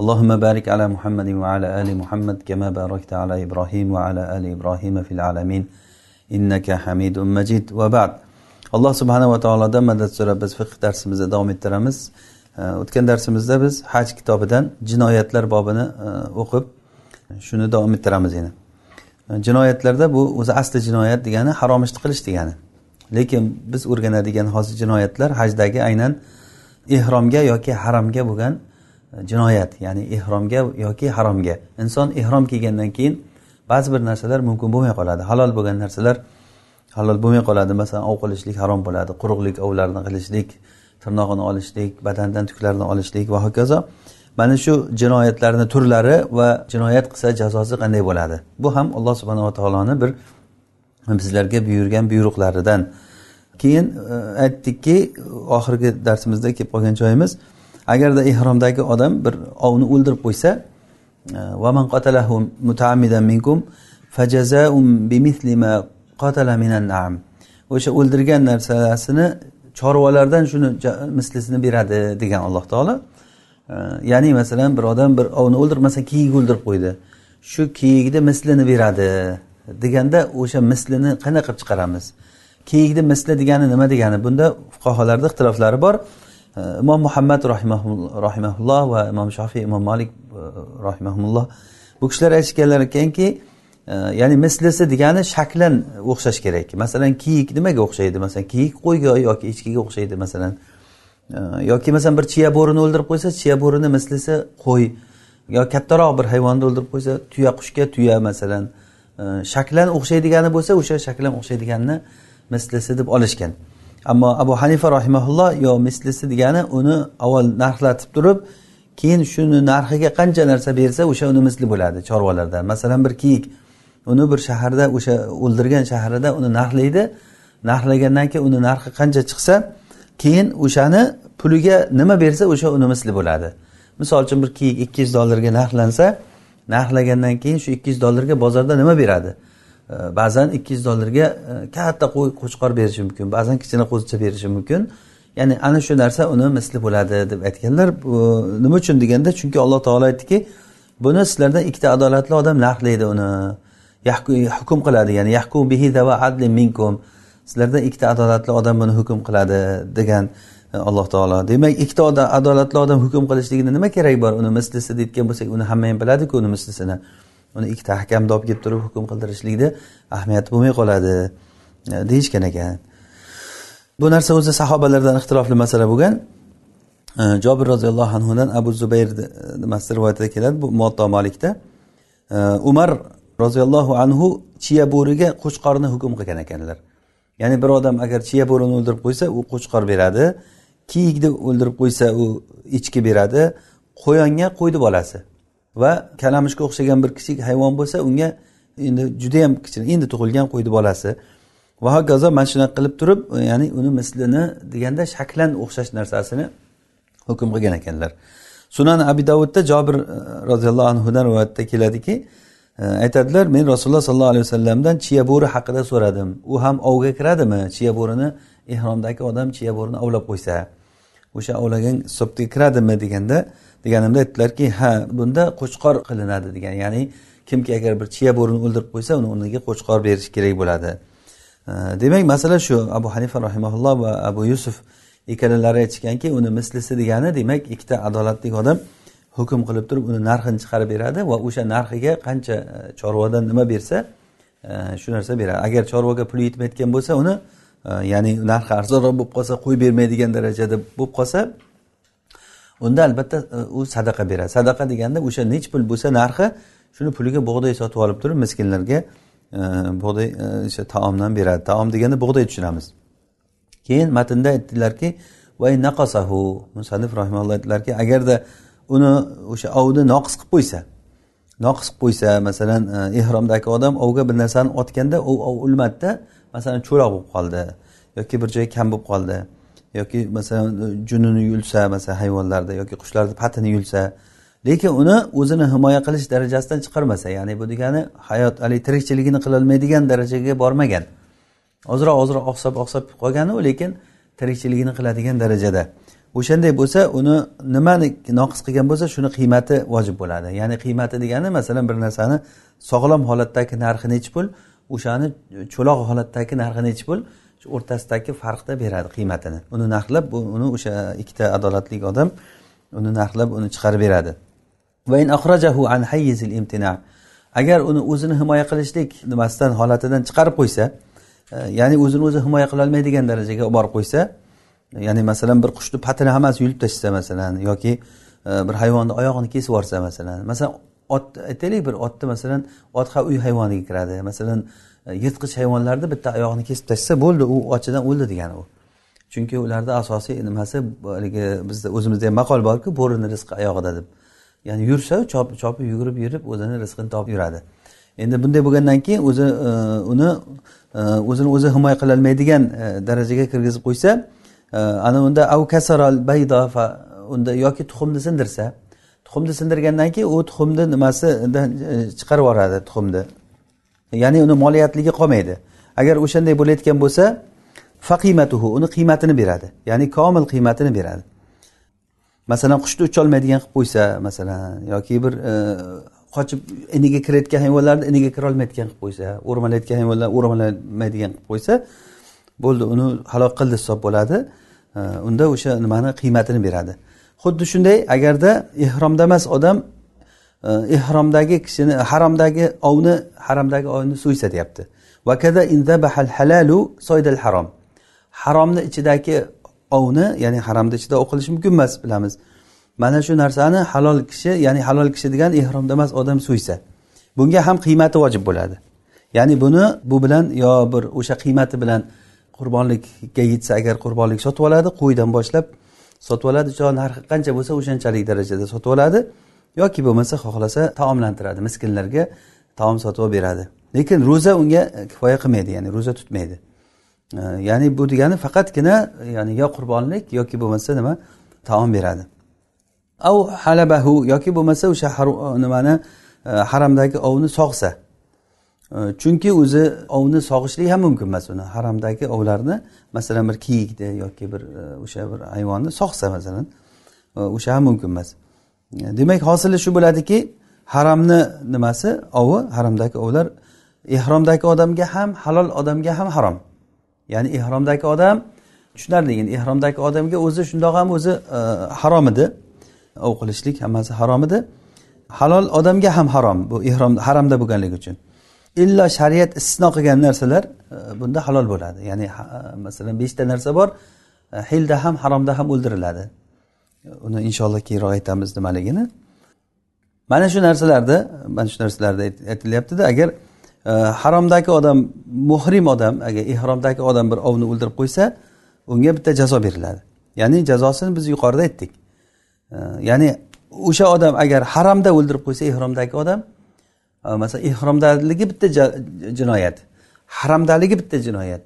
اللهم بارك على محمد وعلى آل محمد كما باركت على إبراهيم وعلى آل إبراهيم في العالمين إنك حميد مجيد وبعد alloh subhanava taolodan madad so'rab biz fiqh darsimizda davom ettiramiz o'tgan darsimizda biz haj kitobidan jinoyatlar bobini o'qib shuni davom ettiramiz yana jinoyatlarda bu o'zi asli jinoyat degani harom ishni qilish degani lekin biz o'rganadigan hozir jinoyatlar hajdagi aynan ehromga yoki haramga bo'lgan jinoyat ya'ni ehromga yoki haromga. Inson ehrom kiygandan keyin ba'zi bir narsalar mumkin bo'lmay qoladi. Halol bo'lgan narsalar halol bo'lmay qoladi. Masalan ov qilishlik harom bo'ladi. Quruqlik ovlarni qilishlik tirnog'ini olishlik badandan tuklarni olishlik va hokazo. Mana shu jinoyatlarni turlari va jinoyat qilsa jazosi qanday bo'ladi? Bu ham alloh subhanava taoloni bir bizlarga buyurgan buyruqlaridan. Keyin e, aytdikki oxirgi darsimizda kelib qolgan joyimiz agarda ehromdagi odam bir ovni o'ldirib qo'ysa e, vaman qatalahu mutaammidan minkum fajazaum bimithli ma qatala minan naam. O'sha o'ldirgan narsasini chorvalardan shuni mislisini beradi degan alloh taolo. E, ya'ni masalan bir odam bir ovni o'ldirmasa kiyik o'ldirib qo'ydi. Shu kiyikni mislini beradi deganda o'sha mislini qanday qilib chiqaramiz? Kiyikni misli degani nima degani? Bunda fuqarolarda ixtiloflari bor. Imom muhammad rahimaulloh va imom shofiy imom malik e, rahimahulloh bu kishilar aytishganlar ekanki e, ya'ni mislisi degani shaklan o'xshash kerak. Masalan kiyik nimaga o'xshaydi masalan kiyik qo'yga yoki echkiga o'xshaydi masalan e, yoki masalan bir chiya bo'rini o'ldirib qo'ysa chiya bo'rini mislisi qo'y. Yo kattaroq bir hayvonni o'ldirib qo'ysa tuya qushga tuya masalan shaklan o'xshaydigani bo'lsa o'sha shaklan o'xshaydiganni mislisi deb olishgan ammo abu hanifa rahimaulloh yo mislisi degani uni avval narxlatib turib keyin shuni narxiga qancha narsa bersa o'sha uni misli bo'ladi chorvalarda. Masalan bir kiyik. Uni bir shaharda o'sha o'ldirgan shaharida uni narxlaydi. Narxlagandan keyin uni narxi qancha chiqsa keyin o'shani puliga nima bersa o'sha uni misli bo'ladi. Misol uchun bir kiyik ikki yuz dollarga narxlansa narxlagandan keyin shu ikki yuz dollarga bozorda nima beradi? Ba'zan ikki yuz dollarga e, katta qo'y qo'chqor berishi mumkin ba'zan kichkina qo'zicha berishi mumkin. Ya'ni ana shu narsa uni misli bo'ladi deb aytganlar. Bu nima uchun deganda chunki alloh taolo aytdiki buni sizlardan ikkita adolatli odam narxlaydi uni. Hukm qiladi ya'ni yahkum bihi adli minkum. Sizlardan ikkita adolatli odam buni hukm qiladi degan e, alloh taolo. Demak ikkita adolatli odam hukm qilishligini nima keragi bor? Uni mislisi deyotgan bo'lsak uni hamma ham biladiku uni mislisini. Uni ikkita hakamni olib kelib turib hukm qildirishlikni ahamiyati bo'lmay qoladi. E, deyishgan ekan. Bu narsa o'zi sahobalardan ixtilofli masala bo'lgan. E, Jobir roziyallohu anhudan abu zubayr nimasi rivoyatida keladi bu muatto malikda. E, Umar roziyallohu anhu chiya bo'riga qo'chqorni hukm qilgan ekanlar. Ya'ni bir odam agar chiya bo'rini o'ldirib qo'ysa u qo'chqor beradi. Kiyikni o'ldirib qo'ysa u echki beradi. Qo'yonga qo'yni bolasi. Va kalamushga o'xshagan bir kichik hayvon bo'lsa unga endi judayam kichkina endi tug'ilgan qo'yni bolasi. Va hokazo mana shunaqa qilib turib ya'ni uni mislini deganda shaklan o'xshash narsasini hukm qilgan ekanlar. Sunan abi davudda jobir e, roziyallohu anhudan rivoyatda keladiki e, aytadilar men rasululloh sollallohu alayhi vasallamdan chiya bo'ri haqida so'radim. U ham ovga kiradimi? Chiya bo'rini ehromdagi odam chiya bo'rini ovlab qo'ysa. O'sha ovlagan hisobga kiradimi deganda deganimda aytdilarki ha bunda qo'chqor qilinadi degan. Ya'ni kimki agar bir chiya bo'rini o'ldirib qo'ysa uni o'rniga qo'chqor berish kerak bo'ladi. Demak masala shu. Abu hanifa rahimaulloh va abu yusuf ikkalalari aytishganki uni mislisi degani demak ikkita adolatli odam hukm qilib turib uni narxini chiqarib beradi va o'sha narxiga qancha e, chorvadan nima bersa e, shu narsa beradi. Agar chorvaga puli yetmayotgan bo'lsa uni Э, ya'ni narxi arzonroq bo'lib qolsa qo'yib bermaydigan darajada bo'lib qolsa unda albatta e, u sadaqa beradi. Sadaqa deganda o'sha nech pul bo'lsa narxi shuni puliga bug'doy sotib olib turib miskinlarga e, bug'doy e, o'sha taomdan beradi. Taom deganda bug'doy tushunamiz. Keyin matnda aytdilarki musanif rahimalloh aytdilarki agarda uni o'sha ovni noqis qilib qo'ysa noqis qilib qo'ysa masalan ehromdagi odam ovga bir narsani otganda u ov o'lmadida masalan cho'loq bo'lib qoldi yoki bir joyi kam bo'lib qoldi yoki masalan e, junini yulsa masalan hayvonlarda yoki qushlarni patini yulsa lekin uni o'zini himoya qilish darajasidan chiqarmasa ya'ni bu degani hayot haligi tirikchiligini qilolmaydigan darajaga bormagan. Ozroq ozroq oqsab oqsab qolganu lekin tirikchiligini qiladigan darajada. O'shanday bo'lsa uni nimani noqis qilgan bo'lsa shuni qiymati vojib bo'ladi. Ya'ni qiymati degani masalan bir narsani sog'lom holatdagi narxi nechi pul o'shani cho'loq holatdagi narxi nechi pul shu o'rtasidagi farqda beradi qiymatini. Uni narxlab uni o'sha ikkita adolatli odam uni narxlab uni chiqarib beradi. Agar uni o'zini himoya qilishlik nimasidan holatidan chiqarib qo'ysa e, ya'ni o'zini o'zi himoya qilolmaydigan darajaga olib borib qo'ysa ya'ni masalan bir qushni patini hammasi yulib tashlasa masalan yoki e, bir hayvonni oyog'ini kesib yuborsa masalan masalan ot aytaylik bir otni masalan ot uy hayvoniga kiradi. Masalan e, yirtqich hayvonlarni bitta oyog'ini kesib tashlasa bo'ldi u ochidan o'ldi degani u. Chunki ularni asosiy nimasi haligi bizda o'zimizda ham maqol borku bo'rini rizqi oyog'ida deb. Ya'ni yursa chopib chopib yugurib yurib o'zini rizqini topib yuradi. Endi bunday bo'lgandan keyin o'zi e, uni e, o'zini o'zi himoya qilolmaydigan darajaga kirgizib qo'ysa ana unda av kasaral baydo unda yoki tuxumni sindirsa tuxumni sindirgandan keyin u tuxumni nimasidan e, chiqarib yuboradi tuxumni. Ya'ni uni moliyatligi qolmaydi. Agar o'shanday bo'layotgan bo'lsa faqimatuhu uni qiymatini beradi. Ya'ni komil qiymatini beradi. Masalan qushni ucholmaydigan qilib qo'ysa masalan yoki bir e, qochib iniga kirayotgan hayvonlarni iniga kirolmaydigan qilib qo'ysa o'rmalayotgan hayvonlar o'rmalamaydigan qilib qo'ysa bo'ldi uni halok qildi hisob bo'ladi. E, unda o'sha nimani qiymatini beradi. Xuddi shunday agarda ehromda emas odam ehromdagi kishini haromdagi ovni haromdagi ovni so'ysa deyapti harom. Haromni ichidagi ovni ya'ni haromni ichida ov qilish mumkin emas bilamiz. Mana shu narsani halol kishi ya'ni halol kishi degani ehromda emas odam so'ysa bunga ham qiymati vojib bo'ladi. Ya'ni buni bu bilan yo bir o'sha qiymati bilan qurbonlikka yetsa agar qurbonlik sotib oladi qo'ydan boshlab sotib oladi narxi qancha bo'lsa o'shanchalik darajada sotib oladi yoki bo'lmasa xohlasa taomlantiradi miskinlarga taom sotib olib beradi. Lekin ro'za unga kifoya qilmaydi ya'ni ro'za tutmaydi. Ya'ni bu degani faqatgina ya'ni yo qurbonlik yoki bo'lmasa nima taom beradi. Av halabahu yoki bo'lmasa o'sha nimani e, haramdagi ovni sog'sa. Chunki o'zi ovni sog'ishlik ham mumkin emas uni haramdagi ovlarni masalan bir kiyikni yoki bir e, o'sha bir hayvonni sog'sa masalan e, o'sha ham mumkin emas. E, demak hosili shu bo'ladiki haramni nimasi? Ovi haramdagi ovlar ehromdagi odamga ham halol odamga ham harom. Ya'ni ehromdagi odam tushunarli endi ehromdagi odamga o'zi shundoq ham o'zi harom edi. Ov qilishlik hammasi harom edi. Halol odamga ham harom bu ehrom haramda bo'lganligi uchun. Illo shariat istisno qilgan narsalar e, bunda halol bo'ladi. Ya'ni e, masalan beshta narsa bor e, hilda ham haromda ham o'ldiriladi. Uni inshaalloh keyinroq aytamiz nimaligini. Mana shu narsalarda mana shu narsalarda aytilyaptida agar haromdagi odam muhrim odam agar ehromdagi odam bir ovni o'ldirib qo'ysa unga bitta jazo beriladi. Ya'ni jazosini biz yuqorida aytdik. Ya'ni o'sha odam agar haramda o'ldirib qo'ysa ehromdagi odam masalan ehromdaligi bitta jinoyat. Haramdaligi bitta jinoyat.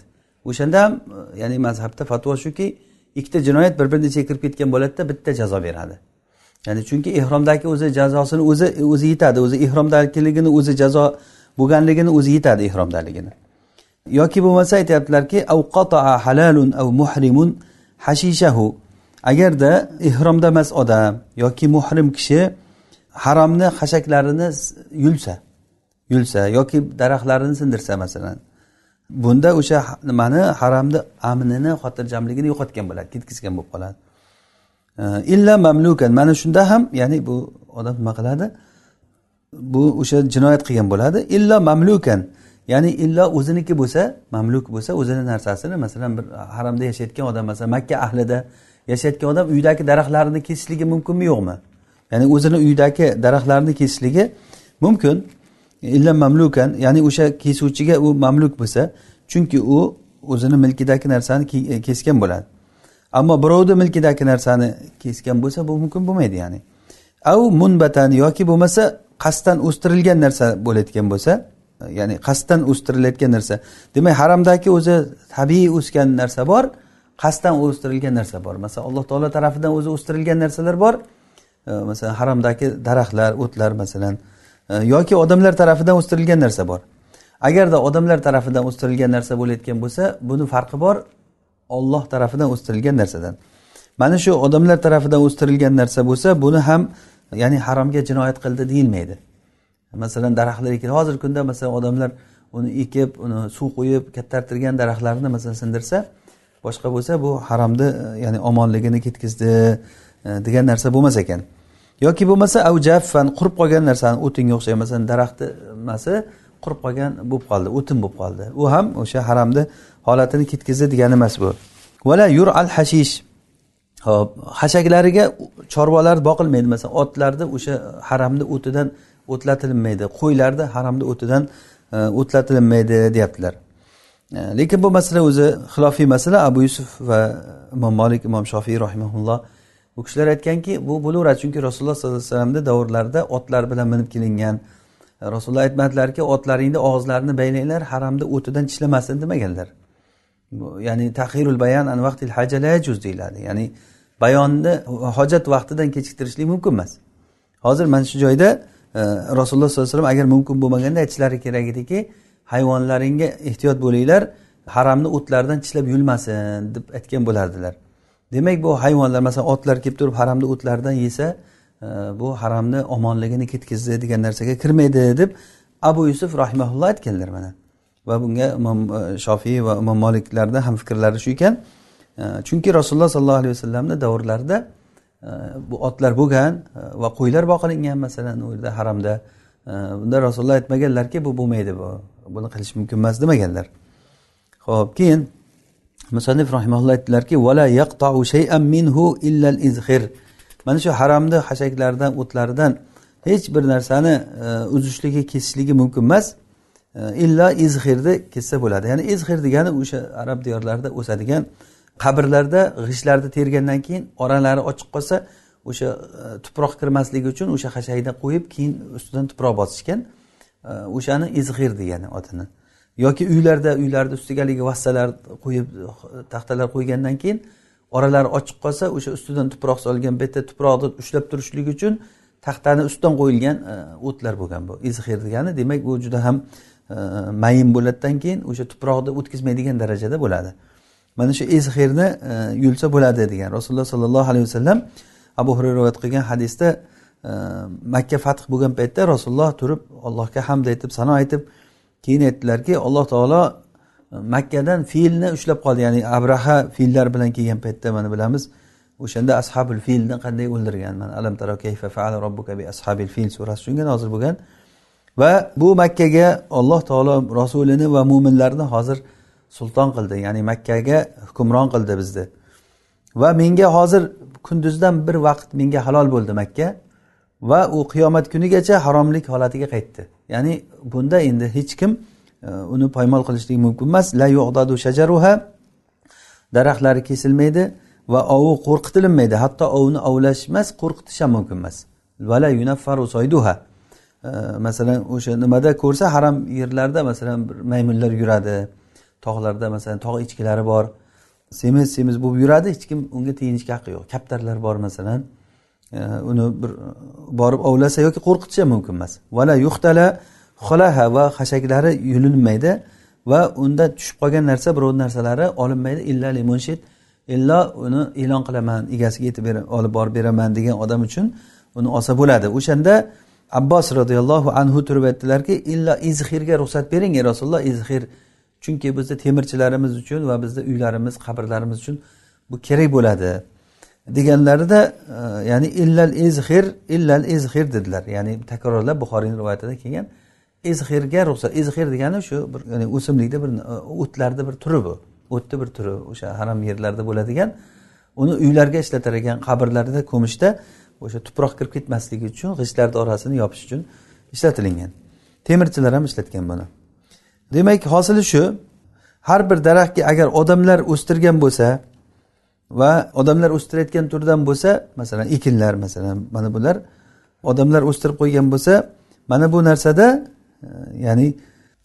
O'shanda ham ya'ni mazhabda fatvo shuki ikkita jinoyat bir birini ichiga kirib ketgan bo'ladida bitta jazo beradi. Ya'ni chunki ehromdagi o'zi jazosini o'zi o'zi yetadi o'zi ehromdaligini o'zi jazo bo'lganligini o'zi yetadi ehromdaligini yoki bo'lmasa aytyaptilarki halalun av muhrimun hashishahu. Agarda ehromda emas odam yoki muhrim kishi haromni hashaklarini yulsa yulsa yoki daraxtlarini sindirsa masalan bunda o'sha nimani haramni amnini xotirjamligini yo'qotgan bo'ladi ketkizgan bo'lib qoladi. Illa mamlukan. Mana shunda ham ya'ni bu odam nima qiladi? Bu o'sha jinoyat qilgan bo'ladi. Illo mamlukan. Ya'ni illo o'ziniki bo'lsa mamluk bo'lsa o'zini narsasini masalan bir haramda yashayotgan odam masalan makka ahlida yashayotgan odam uydagi daraxtlarini kesishligi mumkinmi yo'qmi? Ya'ni o'zini uydagi daraxtlarini kesishligi mumkin. Illa mamlukan ya'ni o'sha kesuvchiga u mamluk bo'lsa chunki u o'zini milkidagi narsani e, kesgan bo'ladi. Ammo birovni milkidagi narsani kesgan bo'lsa bu mumkin bo'lmaydi ya'ni. Av munbatan yoki bo'lmasa qasddan o'stirilgan narsa bo'layotgan bo'lsa ya'ni qasddan o'stirilayotgan narsa. Demak haramdagi o'zi tabiiy o'sgan narsa bor qasddan o'stirilgan narsa bor. Masalan alloh taolo tarafidan o'zi o'stirilgan narsalar bor. E, masalan haramdagi daraxtlar o'tlar masalan Э, yoki odamlar tarafidan o'stirilgan narsa bor. Agarda odamlar tarafidan o'stirilgan narsa bo'layotgan bo'lsa buni farqi bor olloh tarafidan o'stirilgan narsadan. Mana shu odamlar tarafidan o'stirilgan narsa bo'lsa buni ham ya'ni haromga jinoyat qildi deyilmaydi. Masalan daraxtlar ekin hozirgi kunda masalan odamlar uni ekib uni suv quyib kattartirgan daraxtlarni masalan sindirsa boshqa bo'lsa bu haromni e, ya'ni omonligini ketkazdi e, degan narsa bo'lmas ekan. Yoki bo'lmasa avjaffan qurib qolgan narsani o'tinga o'xshagan masalan daraxtni nimasi qurib qolgan bo'lib qoldi o'tin bo'lib qoldi. U ham o'sha haromni holatini ketkazdi degani emas bu. Vala yur al hashish. Hop hashaklariga chorvalar boqilmaydi. Masalan otlarni o'sha haramni o'tidan o'tlatilmaydi qo'ylarni haramni o'tidan e, o'tlatilmaydi deyaptilar. E, lekin bu masala o'zi xilofiy masala. Abu yusuf va imom molik imom shofiy rahimaulloh u kishilar aytganki bu bo'laveradi chunki rasululloh sollallohu alayhi vasallamni davrlarida otlar bilan minib kelingan. Rasululloh aytmadilarki otlaringni og'izlarini baylanglar haramni o'tidan tishlamasin demaganlar. Ya'ni tahirul bayan an vaqtil haja yajuz deyiladi. Ya'ni bayonni hojat vaqtidan kechiktirishlik mumkin emas. Hozir mana shu joyda e, rasululloh sollallohu alayhi vasallam agar mumkin bo'lmaganda aytishlari kerak ediki hayvonlaringga ehtiyot bo'linglar haramni o'tlaridan tishlab yulmasin deb aytgan bo'lardilar. Demak bu hayvonlar masalan otlar kelib turib haramni o'tlaridan yesa e, bu haramni omonligini ketkazdi degan narsaga kirmaydi deb abu yusuf rahimaulloh aytganlar mana. Va bunga imom e, shofiy va imom moliklarni ham fikrlari shu ekan. E, chunki rasululloh sollallohu alayhi vasallamni davrlarida bu otlar bo'lgan va qo'ylar boqilingan masalan u yerda haramda. Bunda rasululloh aytmaganlarki bu bo'lmaydi bu buni qilish mumkin emas demaganlar. Ho'p keyin musanif rahimalloh aytdilarki vala yaqtau shay'an minhu illa izhir mana shu haramni hashaklardan o'tlaridan hech bir narsani e, uzishligi kesishligi mumkin emas. E, illa izhirni kessa bo'ladi. Ya'ni izhir degani o'sha arab diyorlarida o'sadigan qabrlarda g'ishtlarni tergandan keyin oralari ochiq qolsa o'sha e, tuproq kirmasligi uchun o'sha xashakni qo'yib keyin ustidan tuproq bosishgan o'shani izhir degani otini. Yoki uylarda uylarni ustiga haligi vassalar qo'yib taxtalar qo'ygandan keyin oralari ochiq qolsa o'sha ustidan tuproq solgan bitta tuproqni ushlab turishlik uchun taxtani ustidan qo'yilgan e, o'tlar bo'lgan bu. Izxir degani demak u juda ham e, mayin bo'ladidan keyin o'sha tuproqni o'tkazmaydigan darajada bo'ladi. Mana shu ezxirni e, yulsa bo'ladi degan rasululloh sollallohu alayhi vasallam abu hurayra rivoyat qilgan hadisda makka fath bo'lgan paytda rasululloh turib allohga hamd aytib sano aytib keyin aytdilarki alloh taolo e, makkadan filni ushlab qoldi. Ya'ni abraha fillar bilan kelgan paytda mana bilamiz o'shanda ashabul filni qanday o'ldirgan mana alam taro kayfa faala robbuka bi ashabil fil surasi shunga nozil bo'lgan. Va bu makkaga alloh taolo rasulini va mo'minlarni hozir sulton qildi. Ya'ni makkaga hukmron qildi bizni. Va menga hozir kunduzdan bir vaqt menga halol bo'ldi makka. Va u qiyomat kunigacha haromlik holatiga qaytdi. Ya'ni bunda endi hech kim e, uni poymol qilishligi mumkin emas. La yuqdadu shajaruha. Daraxtlari kesilmaydi va ovi qo'rqitilinmaydi hatto ovni ovlash emas qo'rqitish ham mumkin emas. Vala yunaffaru soyduha. E, masalan o'sha nimada ko'rsa haram yerlarda masalan bir maymunlar yuradi. Tog'larda masalan tog' echkilari bor. Semiz semiz bo'lib yuradi. Hech kim unga teginishga haqqi yo'q. Kaptarlar bor masalan. Uni bir borib ovlasa yoki qo'rqitishi ham mumkin emas. Vala yuxtala xolaha va hashaklari yulinmaydi va unda tushib qolgan narsa birovni narsalari olinmaydi. Illa limunshid illo uni e'lon qilaman egasiga yetib olib borib beraman degan odam uchun uni olsa bo'ladi. O'shanda abbos roziyallohu anhu turib aytdilarki illo izhirga ruxsat bering ey rasululloh izhir. Chunki bizni temirchilarimiz uchun va bizni uylarimiz qabrlarimiz uchun bu kerak bo'ladi. Deganlarida e, ya'ni illal izhir illal izhir dedilar. Ya'ni takrorlab buxoriyni rivoyatida kelgan izhirga ruxsat. Izhir degani shu bir ya'ni o'simlikda bir e, o'tlarni bir turi bu. O'tni bir turi o'sha harom yerlarda bo'ladigan uni uylarga ishlatar ekan qabrlarda ko'mishda o'sha tuproq kirib ketmasligi uchun g'ishtlarni orasini yopish uchun ishlatilingan. Temirchilar ham ishlatgan buni. Demak hosili shu har bir daraxtga agar odamlar o'stirgan bo'lsa va odamlar o'stirayotgan turdan bo'lsa masalan ekinlar masalan mana bular odamlar o'stirib qo'ygan bo'lsa mana bu narsada e, ya'ni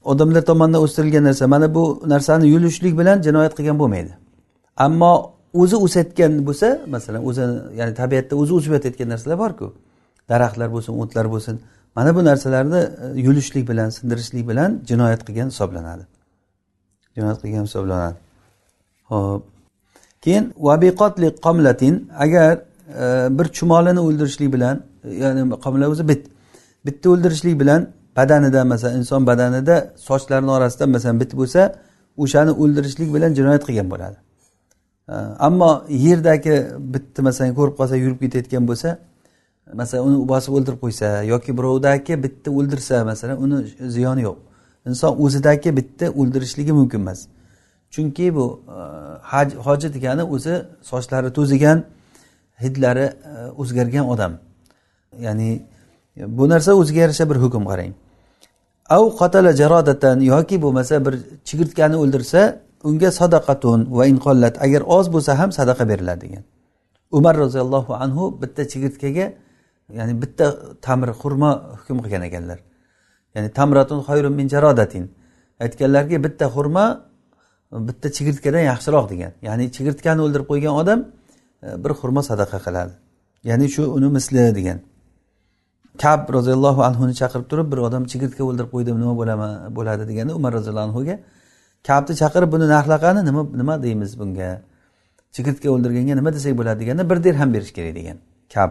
odamlar tomonidan o'stirilgan narsa mana bu narsani yulishlik bilan jinoyat qilgan bo'lmaydi. Ammo o'zi o'sayotgan bo'lsa masalan o'zi ya'ni tabiatda o'zi o'sib yotayotgan narsalar borku daraxtlar bo'lsin o'tlar bo'lsin mana bu narsalarni e, yulishlik bilan sindirishlik bilan jinoyat qilgan hisoblanadi. Jinoyat qilgan hisoblanadi. Ho'p keyin vabiqotli qomlatin agar e, bir chumolini o'ldirishlik bilan ya'ni qomla o'zi bit bitta o'ldirishlik bilan badanida masalan inson badanida sochlarini orasida masalan bit bo'lsa o'shani o'ldirishlik bilan jinoyat qilgan bo'ladi. E, ammo yerdagi bitni masalan ko'rib qolsa yurib ketayotgan bo'lsa masalan uni bosib o'ldirib qo'ysa yoki birovdagi bitni o'ldirsa masalan uni ziyoni yo'q. Inson o'zidagi bitni o'ldirishligi mumkin emas. Chunki bu e, haj hoji degani o'zi sochlari to'zigan hidlari e, o'zgargan odam. Ya'ni bu narsa o'ziga yarasha bir hukm qarang. Av qatala jarodatan yoki bo'lmasa bir chigirtkani o'ldirsa unga sadaqatun va inqollat agar oz bo'lsa ham sadaqa beriladi degan. Umar roziyallohu anhu bitta chigirtkaga ya'ni bitta tamr xurmo hukm qilgan ekanlar. Ya'ni tamratun xayrun min jarodatin aytganlarki bitta xurmo bitta chigirtkadan yaxshiroq degan. Ya'ni chigirtkani o'ldirib qo'ygan odam e, bir xurmo sadaqa qiladi. Ya'ni shu uni misli degan. Kab roziyallohu anhuni chaqirib turib bir odam chigirtka o'ldirib qo'ydim nima bo'laman bo'ladi deganda umar roziyallohu anhuga kabni chaqirib buni narxlaqani nima nima deymiz bunga? Chigirtka o'ldirganga nima desak bo'ladi deganda bir dirham berish kerak degan kab.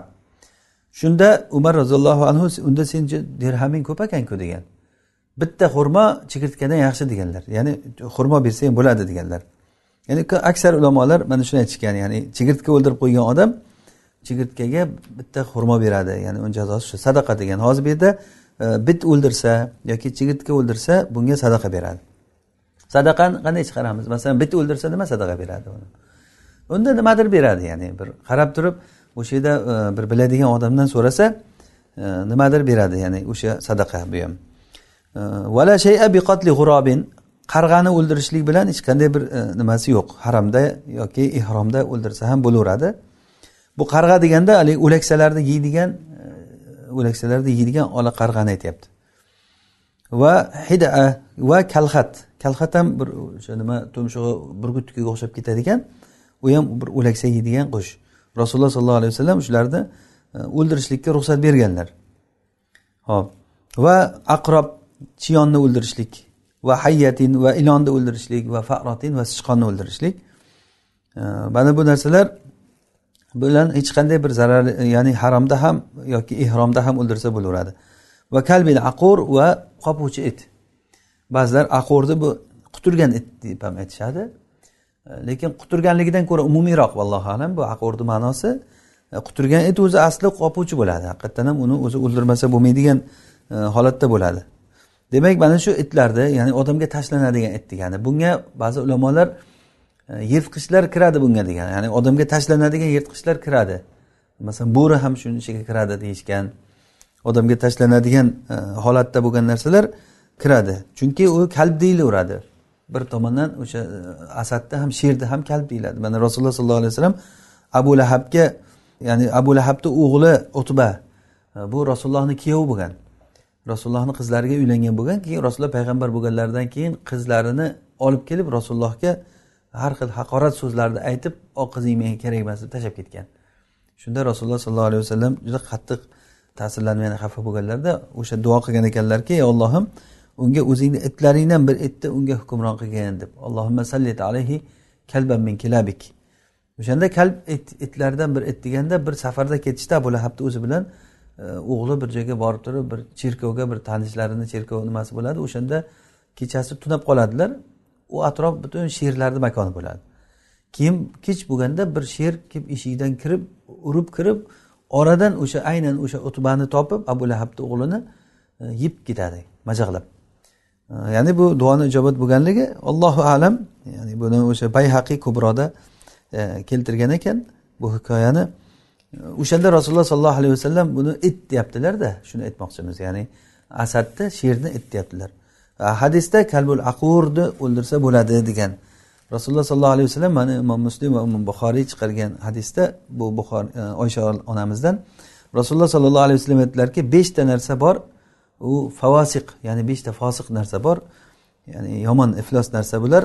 Shunda umar roziyallohu anhu unda sen dirhaming ko'p ekanku? degan. Bitta xurmo chigirtkadan yaxshi deganlar. Ya'ni xurmo bersa ham bo'ladi deganlar. Ya'ni aksar ulamolar mana shuni aytishgan ya'ni chigirtka o'ldirib qo'ygan odam chigirtkaga bitta xurmo beradi. Ya'ni uni jazosi shu sadaqa degan. Hozir bu yerda e, bit o'ldirsa yoki chigirtka o'ldirsa bunga sadaqa beradi. Sadaqani qanday chiqaramiz? Masalan bit o'ldirsa nima sadaqa beradi uni? Unda nimadir beradi ya'ni bir qarab turib o'sha yerda e, bir biladigan odamdan so'rasa e, nimadir beradi ya'ni o'sha sadaqa bu ham. Vala shay'a biqatli g'urobin qarg'ani o'ldirishlik bilan hech qanday bir e, nimasi yo'q. Haramda yoki ehromda o'ldirsa ham bo'laveradi. Bu qarg'a deganda haligi o'laksalarni yeydigan e, o'laksalarni yeydigan ola qarg'ani aytyapti. Va hida e, va kalxat. Kalxat ham bir o'sha nima tumshug'i burgutnikiga o'xshab ketadigan u ham bir o'laksa yeydigan qush. Rasululloh sollallohu alayhi vasallam shularni o'ldirishlikka ruxsat berganlar. Ho'p va aqrob chiyonni o'ldirishlik va hayyatin va ilonni o'ldirishlik va farotin va sichqonni o'ldirishlik. Mana bu narsalar bilan hech qanday bir zarar ya'ni haromda ham yoki ehromda ham o'ldirsa bo'laveradi. Va kalbil aqur va qopuvchi it. Ba'zilar aqurni bu quturgan it deb ham aytishadi. Lekin quturganligidan ko'ra umumiyroq vallohu alam bu aqurni ma'nosi e, quturgan it o'zi asli qopuvchi bo'ladi. Haqiqatdan ham uni o'zi o'ldirmasa bo'lmaydigan e, holatda bo'ladi. Demak mana shu itlarni ya'ni odamga tashlanadigan it degani bunga ba'zi ulamolar e, yirtqichlar kiradi bunga degan ya'ni odamga tashlanadigan yirtqichlar kiradi. Masalan bo'ri ham shuni ichiga kiradi deyishgan odamga tashlanadigan e, holatda bo'lgan narsalar kiradi. Chunki u kalb deyilaveradi. Bir tomondan o'sha asadni asadda ham sherda ham kalb deyiladi. Mana rasululloh sollallohu alayhi vasallam abu lahabga ya'ni abu lahabni o'g'li utba bu rasulullohni kuyovi bo'lgan. Rasulullohni qizlariga uylangan bo'lgan keyin rasululloh payg'ambar bo'lganlaridan keyin qizlarini olib kelib rasulullohga har xil haqorat so'zlarni aytib o qizing menga kerak emas deb tashlab ketgan. Shunda rasululloh sollallohu alayhi vasallam juda qattiq ta'sirlanib yana xafa bo'lganlarda o'sha duo qilgan ekanlarki ey ollohim unga o'zingni itlaringdan bir itni unga hukmron qilgin deb allohimma sallit alayhi kalban min kilabik o'shanda kalb it itlardan bir it deganda bir safarda ketishda abu lahabni o'zi bilan o'g'li bir joyga borib turib bir cherkovga bir tanishlarini cherkov nimasi bo'ladi o'shanda kechasi tunab qoladilar. U atrof butun sherlarni makoni bo'ladi. Keyin kech bo'lganda bir sher kelib eshikdan kirib urib kirib oradan o'sha aynan o'sha utbani topib abu lahabni o'g'lini e, yeb ketadi majaqlab. E, ya'ni bu duoni ijobat bo'lganligi allohu alam ya'ni buni o'sha bayhaqiy kubroda e, keltirgan ekan bu hikoyani. O'shanda rasululloh sollallohu alayhi vasallam buni it deyaptilarda shuni aytmoqchimiz. Ya'ni asadni sherni it deyaptilar. Hadisda kalbul aqurni o'ldirsa bo'ladi degan. Rasululloh sollallohu alayhi vasallam mana imom muslim va imom buxoriy chiqargan hadisda bu buxor e, oysha onamizdan rasululloh sollallohu alayhi vasallam aytdilarki beshta narsa bor u favosiq ya'ni beshta fosiq narsa bor ya'ni yomon iflos narsa bular.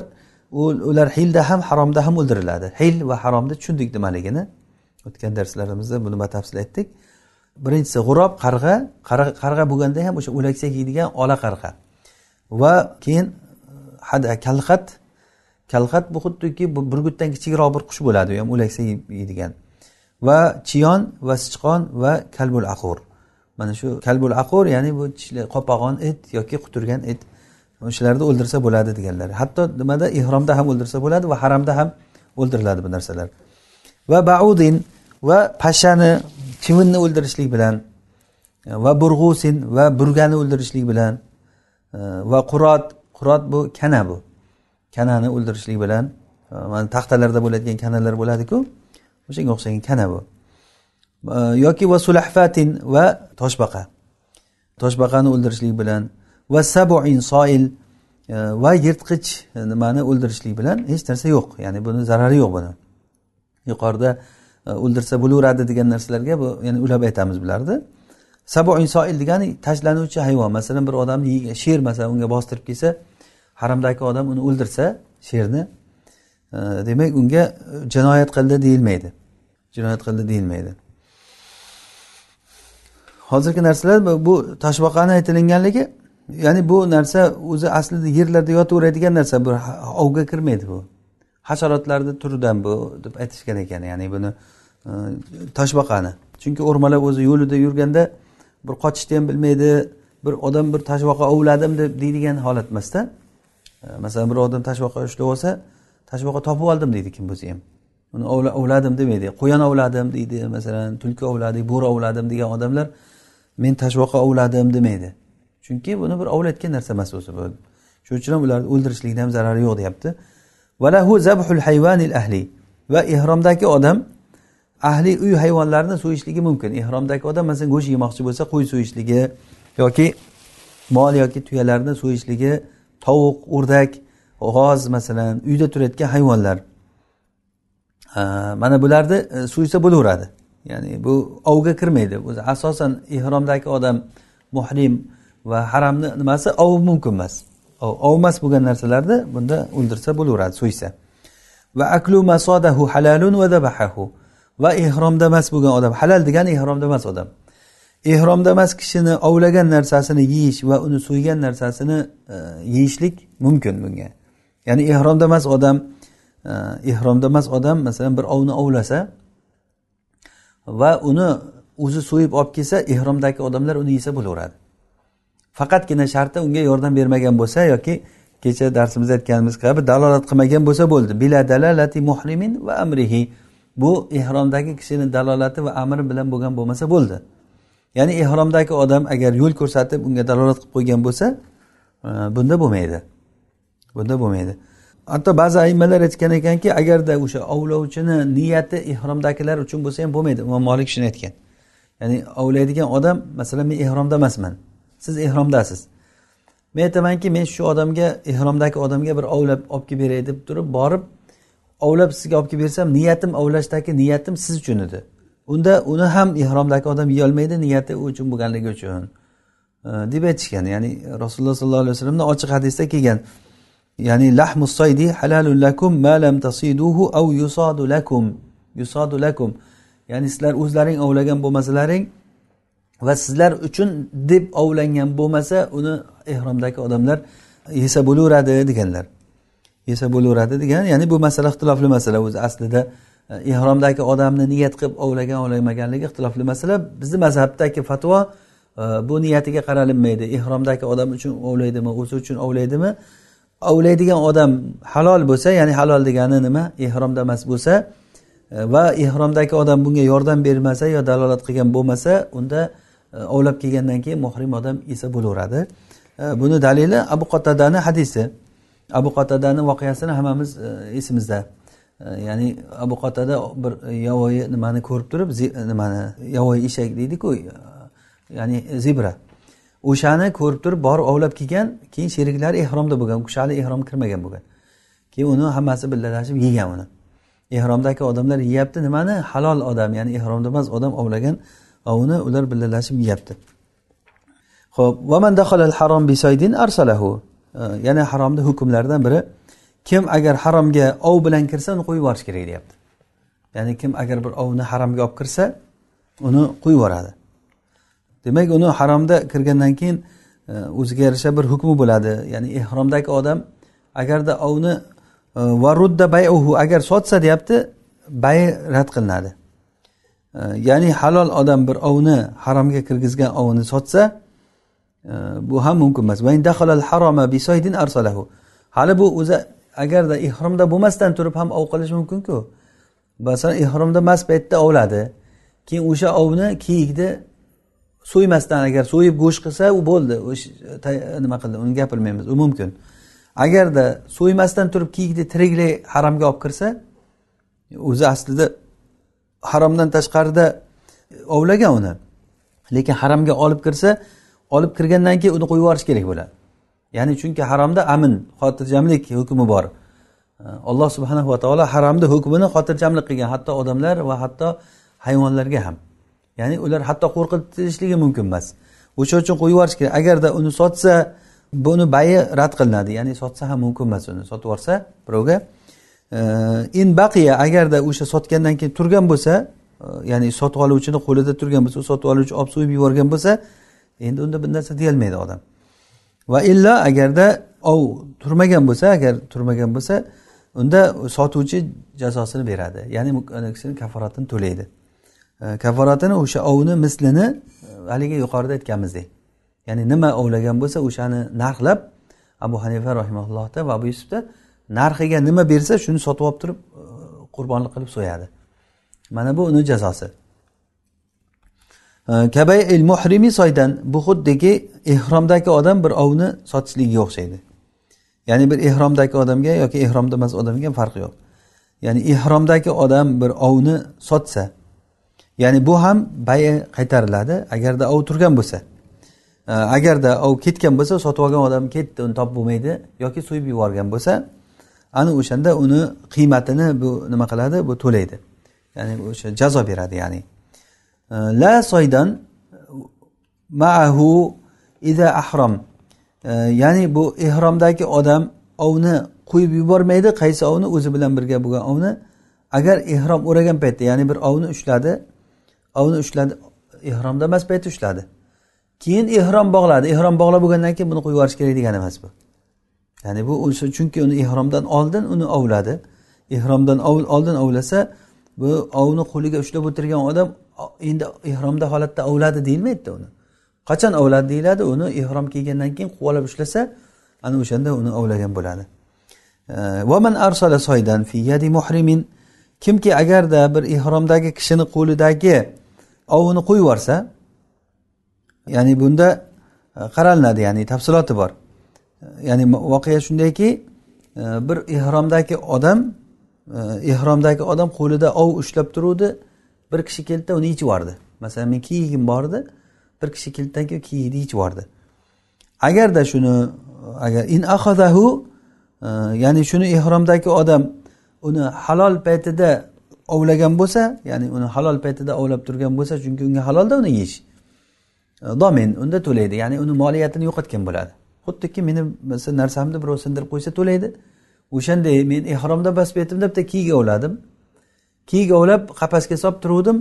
Ular hilda ham haromda ham o'ldiriladi. Hil va haromni tushundik nimaligini. O'tgan darslarimizda buni batafsil aytdik. Birinchisi g'urob qarg'a. Qarg'a bo'lganda ham o'sha o'laksa kiydigan ola qarg'a. Va keyin e, hada kalxat. Kalxat bu xuddiki burgutdan kichikroq bir qush bo'ladi u ham o'laksa yeydigan. Va chiyon va sichqon va kalbul aqur mana shu kalbul aqur ya'ni bu qopag'on it yoki quturgan it o'shalarni o'ldirsa bo'ladi deganlar. Hatto nimada ehromda ham o'ldirsa bo'ladi va haramda ham o'ldiriladi bu narsalar. Va baudin va pashshani chivinni o'ldirishlik bilan e, va burg'usin va burgani o'ldirishlik bilan e, va qurot qurot bu kana bu. Kanani o'ldirishlik bilan e, mana taxtalarda bo'ladigan kanalar bo'ladiku o'shanga o'xshagan kana bu. Yoki va sulahfatin va toshbaqa. Toshbaqani o'ldirishlik bilan va sabuin soil va yirtqich nimani o'ldirishlik bilan hech narsa yo'q. Ya'ni buni zarari yo'q buni. Yuqorida E, o'ldirsa bo'laveradi degan narsalarga bu ya'ni ulab aytamiz bularni. Sabo insoil degani tashlanuvchi hayvon. Masalan bir odamni sher masalan unga bostirib kelsa haramdagi odam uni o'ldirsa sherni e, demak unga e, jinoyat qildi deyilmaydi. Jinoyat qildi deyilmaydi. Hozirgi narsalar bu toshbaqani aytilinganligi ya'ni bu narsa o'zi aslida yerlarda yotaveradigan narsa bu ovga kirmaydi bu. Hasharotlarni turidan bu deb aytishgan ekan. Ya'ni buni e, toshbaqani. Chunki o'rmalab o'zi yo'lida yurganda bir qochishni ham bilmaydi bir odam bir toshbaqa ovladim deb deydigan holat emasda. E, masalan bir odam toshbaqa ushlab olsa toshbaqa topib oldim deydi kim bo'lsa ham. Uni ovladim demaydi. Quyon ovladim deydi masalan tulki ovladik bo'ri ovladim degan odamlar men toshbaqa ovladim demaydi. Chunki buni bir ovlayotgan narsa emas o'zi. Bu shuning uchun ham ularni o'ldirishlikni ham zarari yo'q deyapti. Valahu zabhul hayvanil ahli. Va ehromdagi odam ahli uy hayvonlarini so'yishligi mumkin. Ehromdagi odam masalan go'sht yemoqchi bo'lsa qo'y so'yishligi yoki mol yoki tuyalarni so'yishligi tovuq o'rdak g'oz masalan uyda turayotgan hayvonlar. Mana bularni e, so'ysa bo'laveradi. Ya'ni bu ovga kirmaydi. O'zi asosan ehromdagi odam muhrim va haramni nimasi? Ov mumkin emas. Ovmas bo'lgan narsalarni bunda o'ldirsa bo'laveradi so'ysa. Va aklu masodahu halalun va dabahahu. Va ehromda emas bo'lgan odam halal degani ehromda emas odam. Ehromda emas kishini ovlagan narsasini yeyish va uni so'ygan narsasini e, yeyishlik mumkin bunga. Ya'ni ehromda emas odam e, ehromda emas odam masalan bir ovni ovlasa va uni o'zi so'yib olib kelsa ehromdagi odamlar uni yesa bo'laveradi. Faqatgina sharti unga yordam bermagan bo'lsa yoki kecha darsimizda aytganimiz kabi dalolat qilmagan bo'lsa bo'ldi. Bila dalalati muhrimin va amrihi. Bu ehromdagi kishini dalolati va amri bilan bo'lgan bo'lmasa bo'ldi. Ya'ni ehromdagi odam agar yo'l ko'rsatib unga dalolat qilib qo'ygan bo'lsa e, bunda bo'lmaydi. Bunda bo'lmaydi. Hatto ba'zi aymalar aytgan ekanki agarda o'sha ovlovchini niyati ehromdagilar uchun bo'lsa ham bo'lmaydi. Imom molik shuni aytgan. Ya'ni ovlaydigan odam masalan men ehromda emasman. Siz ehromdasiz. Men aytamanki men shu odamga ehromdagi odamga bir ovlab olib kelib beray deb turib borib ovlab sizga olib kelib bersam niyatim ovlashdagi niyatim siz uchun edi. Unda uni ham ehromdagi odam yeyolmaydi niyati u uchun bo'lganligi uchun e, deb aytishgan. Ya'ni rasululloh sollallohu alayhi vasallamni ochiq hadisda kelgan. Ya'ni lahmus soydi halalun lakum ma lam tasiduhu aw yusadu lakum yusadu lakum. Ya'ni sizlar o'zlaring ovlagan bo'lmasalaring va sizlar uchun deb ovlangan bo'lmasa uni ehromdagi odamlar yesa bo'laveradi deganlar. Yesa bo'laveradi degan ya'ni bu masala ixtilofli masala o'zi. Aslida e, ehromdagi odamni niyat qilib ovlagan ovlamaganligi ixtilofli masala. Bizni mazhabdagi fatvo e, bu niyatiga qaralinmaydi. Ehromdagi odam uchun ovlaydimi o'zi uchun ovlaydimi? Ovlaydigan odam halol bo'lsa ya'ni halol degani nima? Ehromda emas bo'lsa e, va ehromdagi odam bunga yordam bermasa yo dalolat qilgan bo'lmasa unda E, ovlab kelgandan keyin muhrim odam esa bo'laveradi. E, buni dalili abu qatadani hadisi. Abu qatadani voqeasini hammamiz e, esimizda. Ya'ni abu qatada bir yovvoyi nimani ko'rib turib nimani yovvoyi eshak deydiku ya'ni zebra. O'shani ko'rib turib borib ovlab kelgan keyin sheriklari ehromda bo'lgan u kishi hali ehromga kirmagan bo'lgan. Keyin uni hammasi billalashib yegan uni. Ehromdagi odamlar yeyapti nimani? Halol odam ya'ni ehromda emas odam ovlagan ovni ular birgalashib yeyapti. Ho'p harom bisaydin arsalahu. Yana haromni hukmlaridan biri kim agar haromga ov bilan kirsa uni qo'yib yuborish kerak deyapti. Ya'ni kim agar bir ovni haromga olib kirsa uni qo'yib yuboradi. Demak uni haromda kirgandan keyin o'ziga yarasha bir hukmi bo'ladi. Ya'ni ehromdagi odam agarda ovni va varudda bayuhu agar sotsa deyapti bay rad qilinadi. Ya'ni halol odam bir ovni haromga kirgizgan ovni sotsa e, bu ham mumkin emas. Hali bu o'zi agarda ehromda bo'lmasdan turib ham ov qilish mumkinku. Masalan ehromda mast paytda ovladi keyin o'sha ovni kiyikni so'ymasdan agar so'yib go'sht qilsa u bo'ldi. Nima qildi? Uni gapirmaymiz. U mumkin. Agarda so'ymasdan turib kiyikni tiriklay haromga olib kirsa o'zi aslida haromdan tashqarida e, ovlagan uni. Lekin haromga olib kirsa olib kirgandan keyin uni qo'yib yuborish kerak bo'ladi. Ya'ni chunki haromda amin xotirjamlik hukmi bor. E, Alloh subhanahu va taolo haromni hukmini xotirjamlik qilgan hatto odamlar va hatto hayvonlarga ham. Ya'ni ular hatto qo'rqitishligi mumkin emas. O'sha uchun qo'yib yuborish kerak. Agarda uni sotsa buni bayi rad qilinadi. Ya'ni sotsa ham mumkin emas uni. Sotib yuborsa birovga in baqiya agarda o'sha sotgandan keyin turgan bo'lsa e, ya'ni sotib oluvchini qo'lida turgan bo'lsa sotib oluvchi olib so'yib yuborgan bo'lsa endi unda bir narsa deyolmaydi odam. Va illo agarda ov turmagan bo'lsa agar turmagan bo'lsa unda sotuvchi jazosini beradi. Ya'ni kishini kaforatini to'laydi. Kaforatini o'sha ovni mislini e, haligi yuqorida aytganimizdek ya'ni nima ovlagan bo'lsa o'shani narxlab abu hanifa rahimallohda va abu yusufda narxiga nima bersa shuni sotib olib turib e, qurbonlik qilib so'yadi. Mana bu uni jazosi. E, Kabay il muhrimi soydan bu xuddiki ehromdagi odam bir ovni sotishligiga o'xshaydi. Ya'ni bir ehromdagi odamga yoki ehromda emas odamga farqi yo'q. Ya'ni ehromdagi odam bir ovni sotsa ya'ni bu ham bayi qaytariladi agarda ov turgan bo'lsa. E, agarda ov ketgan bo'lsa sotib olgan odam ketdi uni topib bo'lmaydi yoki so'yib yuborgan bo'lsa ana o'shanda uni qiymatini bu nima qiladi? Bu to'laydi. Ya'ni o'sha jazo beradi ya'ni. La soydan maahu ida ahrom ya'ni bu ehromdagi odam ovni qo'yib yubormaydi qaysi ovni? O'zi bilan birga bo'lgan ovni. Agar ehrom o'ragan paytda ya'ni bir ovni ushladi ovni ushladi ehromda emas paytda ushladi. Keyin ehrom bog'ladi. Ehrom bog'lab bo'lgandan keyin buni qo'yib yuborish kerak degani emas bu. Ya'ni bu chunki uni ehromdan oldin uni ovladi ehromdan oldin ovlasa bu ovni qo'liga ushlab o'tirgan odam endi ehromda holatda ovladi deyilmaydida uni. Qachon ovladi deyiladi uni ehrom kiygandan keyin quvalab ushlasa ana o'shanda uni ovlagan bo'ladi. E, Vaman arsala soydan fi yadi muhrimin kimki agarda bir ehromdagi kishini qo'lidagi ovini qo'yib yuborsa ya'ni bunda e, qaralinadi ya'ni tafsiloti bor. Ya'ni voqea shundayki e, bir ehromdagi odam ehromdagi odam qo'lida ov ushlab turuvdi. Bir kishi keldida uni yechib yubordi. Masalan men kiyigim bor edi bir kishi keldidan keyin kiyikni yechib yubordi. Agarda shuni agar in ahazahu e, ya'ni shuni ehromdagi odam uni halol paytida ovlagan bo'lsa ya'ni uni halol paytida ovlab turgan bo'lsa chunki unga halolda uni yeyish e, domen unda to'laydi. Ya'ni uni moliyatini yo'qotgan bo'ladi. Xuddiki meni narsamni birov sindirib qo'ysa to'laydi. O'shanday men ehromda bosib paytimda bitta kiyik ovladim. Kiyik ovlab qafasga solib turuvdim.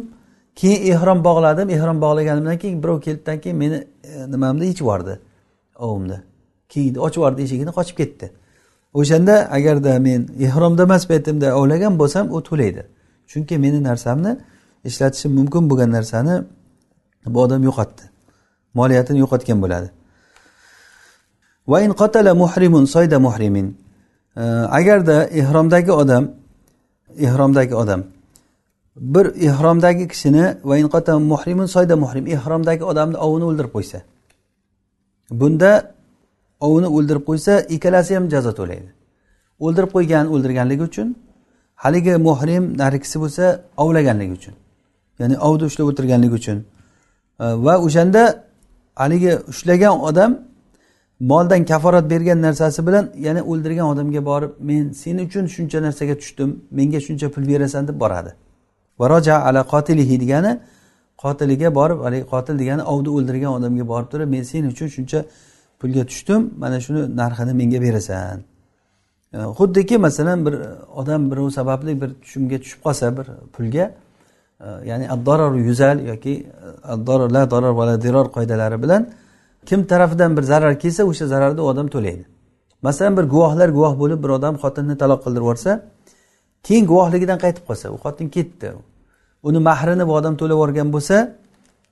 Keyin ehrom bog'ladim. Ehrom bog'laganimdan keyin birov keldidan keyin meni e, nimamni yechib yubordi ovimni kiyikni ochib yubordi eshigini qochib ketdi. O'shanda agarda men ehromda emas paytimda ovlagan bo'lsam u to'laydi. Chunki meni narsamni ishlatishim mumkin bo'lgan narsani bu odam yo'qotdi. Moliyatini yo'qotgan bo'ladi. Va in qatala muhrimun soyda muhrimin. Agarda ehromdagi odam ehromdagi odam. Bir ehromdagi kishini va muhrimun soyda muhrim ehromdagi odamni ovini o'ldirib qo'ysa. Bunda ovini o'ldirib qo'ysa ikkalasi ham jazo to'laydi o'ldirib qo'ygan o'ldirganligi uchun haligi muhrim narigisi bo'lsa ovlaganligi uchun ya'ni ovni ushlab o'tirganligi uchun. Va o'shanda haligi ushlagan odam moldan kaforat bergan narsasi bilan yana o'ldirgan odamga borib men sen uchun shuncha narsaga tushdim menga shuncha pul berasan deb boradi. Varoja ala qotilihi degani qotiliga borib haligi qotil degani ovni o'ldirgan odamga borib turib men sen uchun shuncha pulga tushdim mana shuni narxini menga berasan e, xuddiki masalan bir odam birov sababli bir tushumga tushib qolsa bir pulga e, ya'ni addorar yuzal yoki addorar la darar va la diror qoidalari bilan kim tarafidan bir zarar kelsa o'sha zararni u odam to'laydi. Masalan bir guvohlar guvoh bo'lib bir odam xotinni taloq qildirib yuborsa keyin guvohligidan qaytib qolsa u xotin ketdi. Uni mahrini bu odam to'lab yuborgan bo'lsa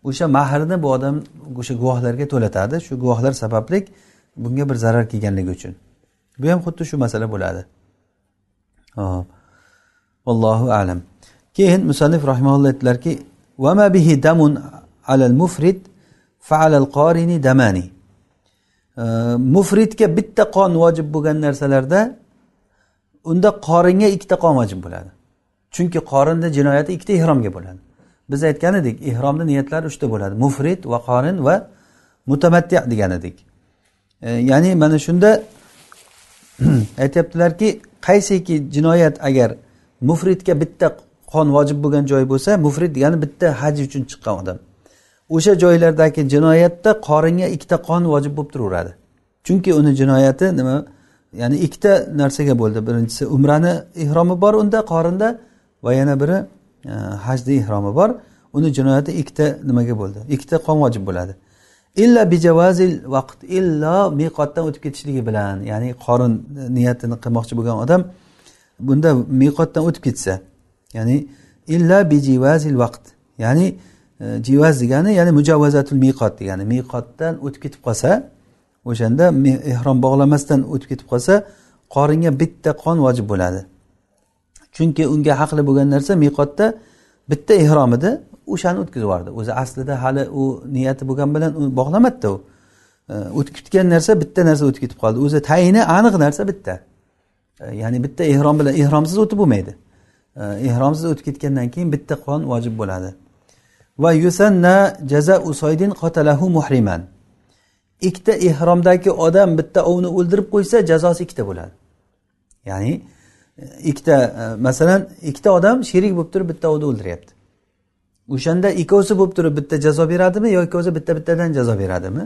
o'sha mahrni bu odam o'sha guvohlarga to'latadi. Shu guvohlar sababli bunga bir zarar kelganligi uchun. Bu ham xuddi shu masala bo'ladi. Hop allohu alam. Keyin musannif rahimaulloh aytdilarki bihi damun alal mufrid faalal qorini damani mufridga bitta qon vojib bo'lgan narsalarda unda qoringa ikkita qon vojib bo'ladi. Chunki qorinni jinoyati ikkita ehromga bo'ladi. Biz aytgan edik ehromni niyatlari uchta bo'ladi mufrid va qorin va mutamatti degan edik. E, ya'ni mana shunda aytyaptilarki qaysiki jinoyat agar mufridga bitta qon vojib bo'lgan joy bo'lsa mufrid degani bitta haj uchun chiqqan odam. O'sha joylardagi jinoyatda qoringa ikkita qon vojib bo'lib turaveradi. Chunki uni jinoyati nima ya'ni ikkita narsaga bo'ldi. Birinchisi umrani ehromi bor unda qorinda va yana biri e, hajni ehromi bor. Uni jinoyati ikkita nimaga bo'ldi? Ikkita qon vojib bo'ladi. Illa bijavazil vaqt illo miqotdan o'tib ketishligi bilan ya'ni qorin niyatini qilmoqchi bo'lgan odam bunda miqotdan o'tib ketsa ya'ni illa bijivazil vaqt ya'ni Э, jivaz degani ya'ni mujavvazatul miqot degani. Miqotdan o'tib ketib qolsa o'shanda ehrom bog'lamasdan o'tib ketib qolsa qoringa bitta qon vojib bo'ladi. Chunki unga haqli bo'lgan narsa miqotda bitta ehrom edi o'shani o'tkazib yubordi. O'zi aslida hali u niyati bo'lgan bilan u bog'lamadida u. O'tib ketgan narsa bitta narsa o'tib ketib qoldi. O'zi tayini aniq narsa bitta. Ya'ni bitta ehrom bilan ehromsiz o'tib bo'lmaydi. Ehromsiz o'tib ketgandan keyin bitta qon vojib bo'ladi. Va yusanna jaza usoydin qotalahu muhriman. Ikkita ehromdagi odam bitta ovni o'ldirib qo'ysa jazosi ikkita bo'ladi. Ya'ni ikkita e, masalan ikkita odam sherik bo'lib turib bitta ovni o'ldiryapti. O'shanda ikkovsi bo'lib turib bitta jazo beradimi yo ikkovsi bitta bittadan jazo beradimi?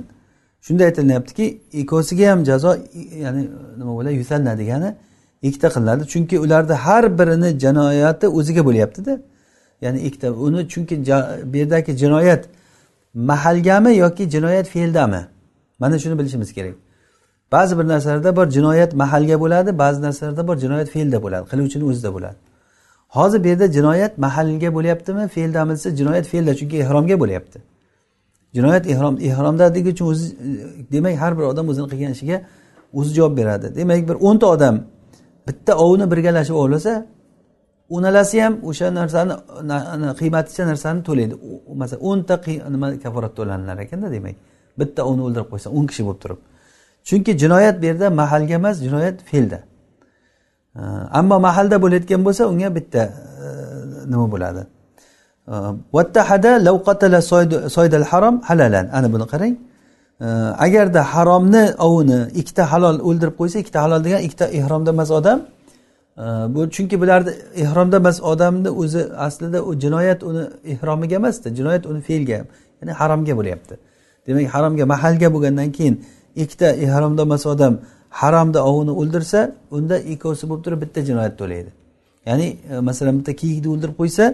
Shunda aytilyaptiki ikkovsiga ham jazo ya'ni nima bo'ladi yusanna degani ikkita qilinadi. Chunki ularni har birini jinoyati o'ziga bo'lyaptida. Ya'ni ikkita. Uni chunki bu yerdagi jinoyat mahalgami yoki jinoyat fe'ldami? Mana shuni bilishimiz kerak. Ba'zi bir narsalarda bor jinoyat mahalga bo'ladi ba'zi narsalarda bor jinoyat fe'lda bo'ladi qiluvchini o'zida bo'ladi. Hozir bu yerda jinoyat mahalga bo'lyaptimi fe'ldami desa jinoyat fe'lda chunki ehromga bo'lyapti. Jinoyat ehrom ehromdaligi uchun o'zi demak har bir odam o'zini qilgan ishiga o'zi javob beradi. Demak bir o'nta odam bitta ovni birgalashib ovlasa o'nalasi ham o'sha narsani qiymaticha narsani to'laydi. Masalan o'nta nima kaforat to'lanilar ekanda demak. Bitta uni o'ldirib qo'ysa o'n kishi bo'lib turib. Chunki jinoyat bu yerda mahalga emas jinoyat fe'lda. Ammo mahalda bo'layotgan bo'lsa unga bitta e, nima bo'ladi? Vattahada lavqatala soydal harom halalan. Ana buni qarang. Agarda haromni ovini ikkita halol o'ldirib qo'ysa ikkita halol degan ikkita ehromda emas odam bu chunki bularni ehromda emas odamni o'zi aslida u jinoyat uni ehromiga emasda jinoyat uni fe'lga ya'ni haromga bo'lyapti. Demak haromga mahalga bo'lgandan keyin ikkita ehromda emas odam haromda ovini o'ldirsa unda ikkovsi bo'lib turib bitta jinoyat to'laydi ya'ni e, masalan bitta kiyikni o'ldirib qo'ysa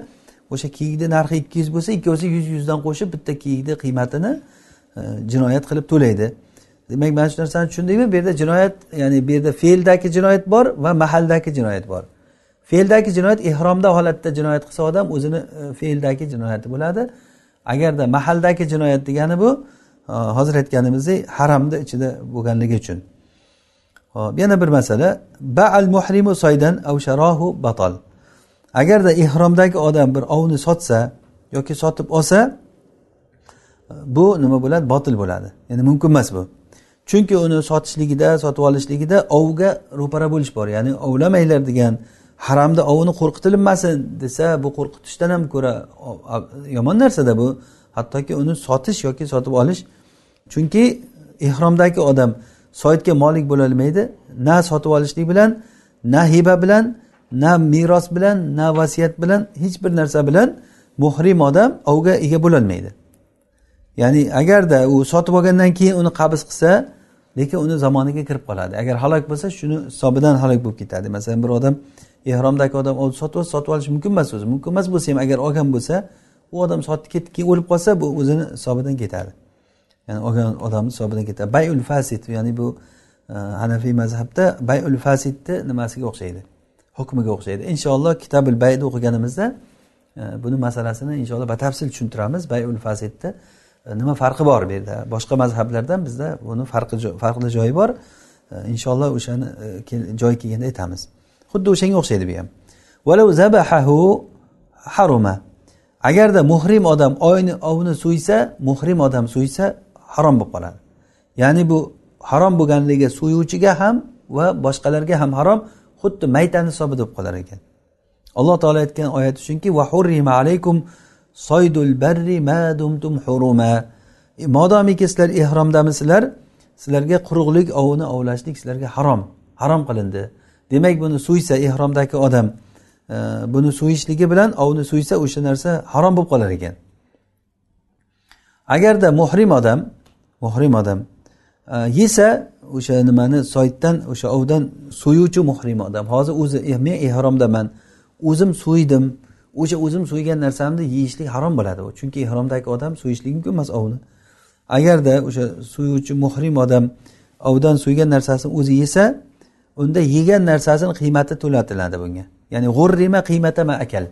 o'sha kiyikni narxi ikki yuz bo'lsa ikkovsi yuz yuzdan qo'shib bitta kiyikni qiymatini e, jinoyat qilib to'laydi. Demak mana shu narsani tushundingmi? Bu yerda jinoyat ya'ni bu yerda fe'ldagi jinoyat bor va mahaldagi jinoyat bor. Fe'ldagi jinoyat ehromda holatda jinoyat qilsa odam o'zini e, fe'ldagi jinoyati bo'ladi. Agarda mahaldagi jinoyat degani bu e, hozir aytganimizdek haramni ichida bo'lganligi uchun. Hop yana bir masala baal muhrimu soydan avsharohu batal. Batol agarda ehromdagi odam bir ovni sotsa yoki sotib olsa bu nima bo'ladi? Botil bo'ladi. Ya'ni mumkin emas bu. Chunki uni sotishligida sotib olishligida ovga ro'para bo'lish bor. Ya'ni ovlamanglar degan haramda ovni qo'rqitilmasin desa bu qo'rqitishdan ham ko'ra yomon narsada bu. Hattoki uni sotish yoki sotib olish chunki ehromdagi odam soyidga molik bo'lolmaydi na sotib olishlik bilan na hiba bilan na meros bilan na vasiyat bilan hech bir narsa bilan muhrim odam ovga ega bo'lolmaydi ya'ni agarda u sotib olgandan keyin uni qabz qilsa lekin uni zamoniga kirib qoladi. Agar halok bo'lsa shuni hisobidan halok bo'lib ketadi. Masalan bir odam ehromdagi odam sotib olsa sotib olishi mumkin emas o'zi. Mumkin emas bo'lsa ham agar olgan bo'lsa u odam sotib ketib keyin o'lib qolsa bu o'zini hisobidan ketadi. Ya'ni olgan odamni hisobidan ketadi. Bayul fasid ya'ni bu e, hanafiy mazhabda bayul fasidni nimasiga o'xshaydi? Hukmiga o'xshaydi. Inshaalloh kitabul bayni o'qiganimizda e, buni masalasini inshaalloh batafsil tushuntiramiz. Bayul fasidni nima farqi bor bu yerda? Boshqa mazhablardan bizda buni farqi farqli joyi bor. E, inshaalloh o'shani e, joyi kelganda aytamiz. Xuddi o'shanga o'xshaydi bu ham. Zabahahu haruma. Agarda muhrim odam oyni ovni so'ysa muhrim odam so'ysa harom bo'lib qoladi. Ya'ni bu harom bo'lganligi so'yuvchiga ham va boshqalarga ham harom xuddi maytani hisobida bo'lib qolar ekan. Alloh taolo aytgan oyati shunki alaykum soydul barri ma dumtum huruma. E, modomiki sizlar ehromdamisizlar sizlarga quruqlik ovini ovlashlik sizlarga harom harom qilindi. Demak buni so'ysa ehromdagi odam e, buni so'yishligi bilan ovni so'ysa o'sha narsa harom bo'lib qolar ekan. Agarda muhrim odam muhrim odam e, yesa o'sha nimani soytdan o'sha ovdan so'yuvchi muhrim odam hozir o'zi men ehromdaman o'zim so'ydim o'sha o'zim so'ygan narsamni yeyishlik harom bo'ladi chunki ihromdagi odam so'yishligi mumkin emas ovni. Agarda o'sha so'yuvchi muhrim odam ovdan so'ygan narsasini o'zi yesa unda yegan narsasini qiymati to'latiladi bunga. Ya'ni g'urrima qiymatama akal.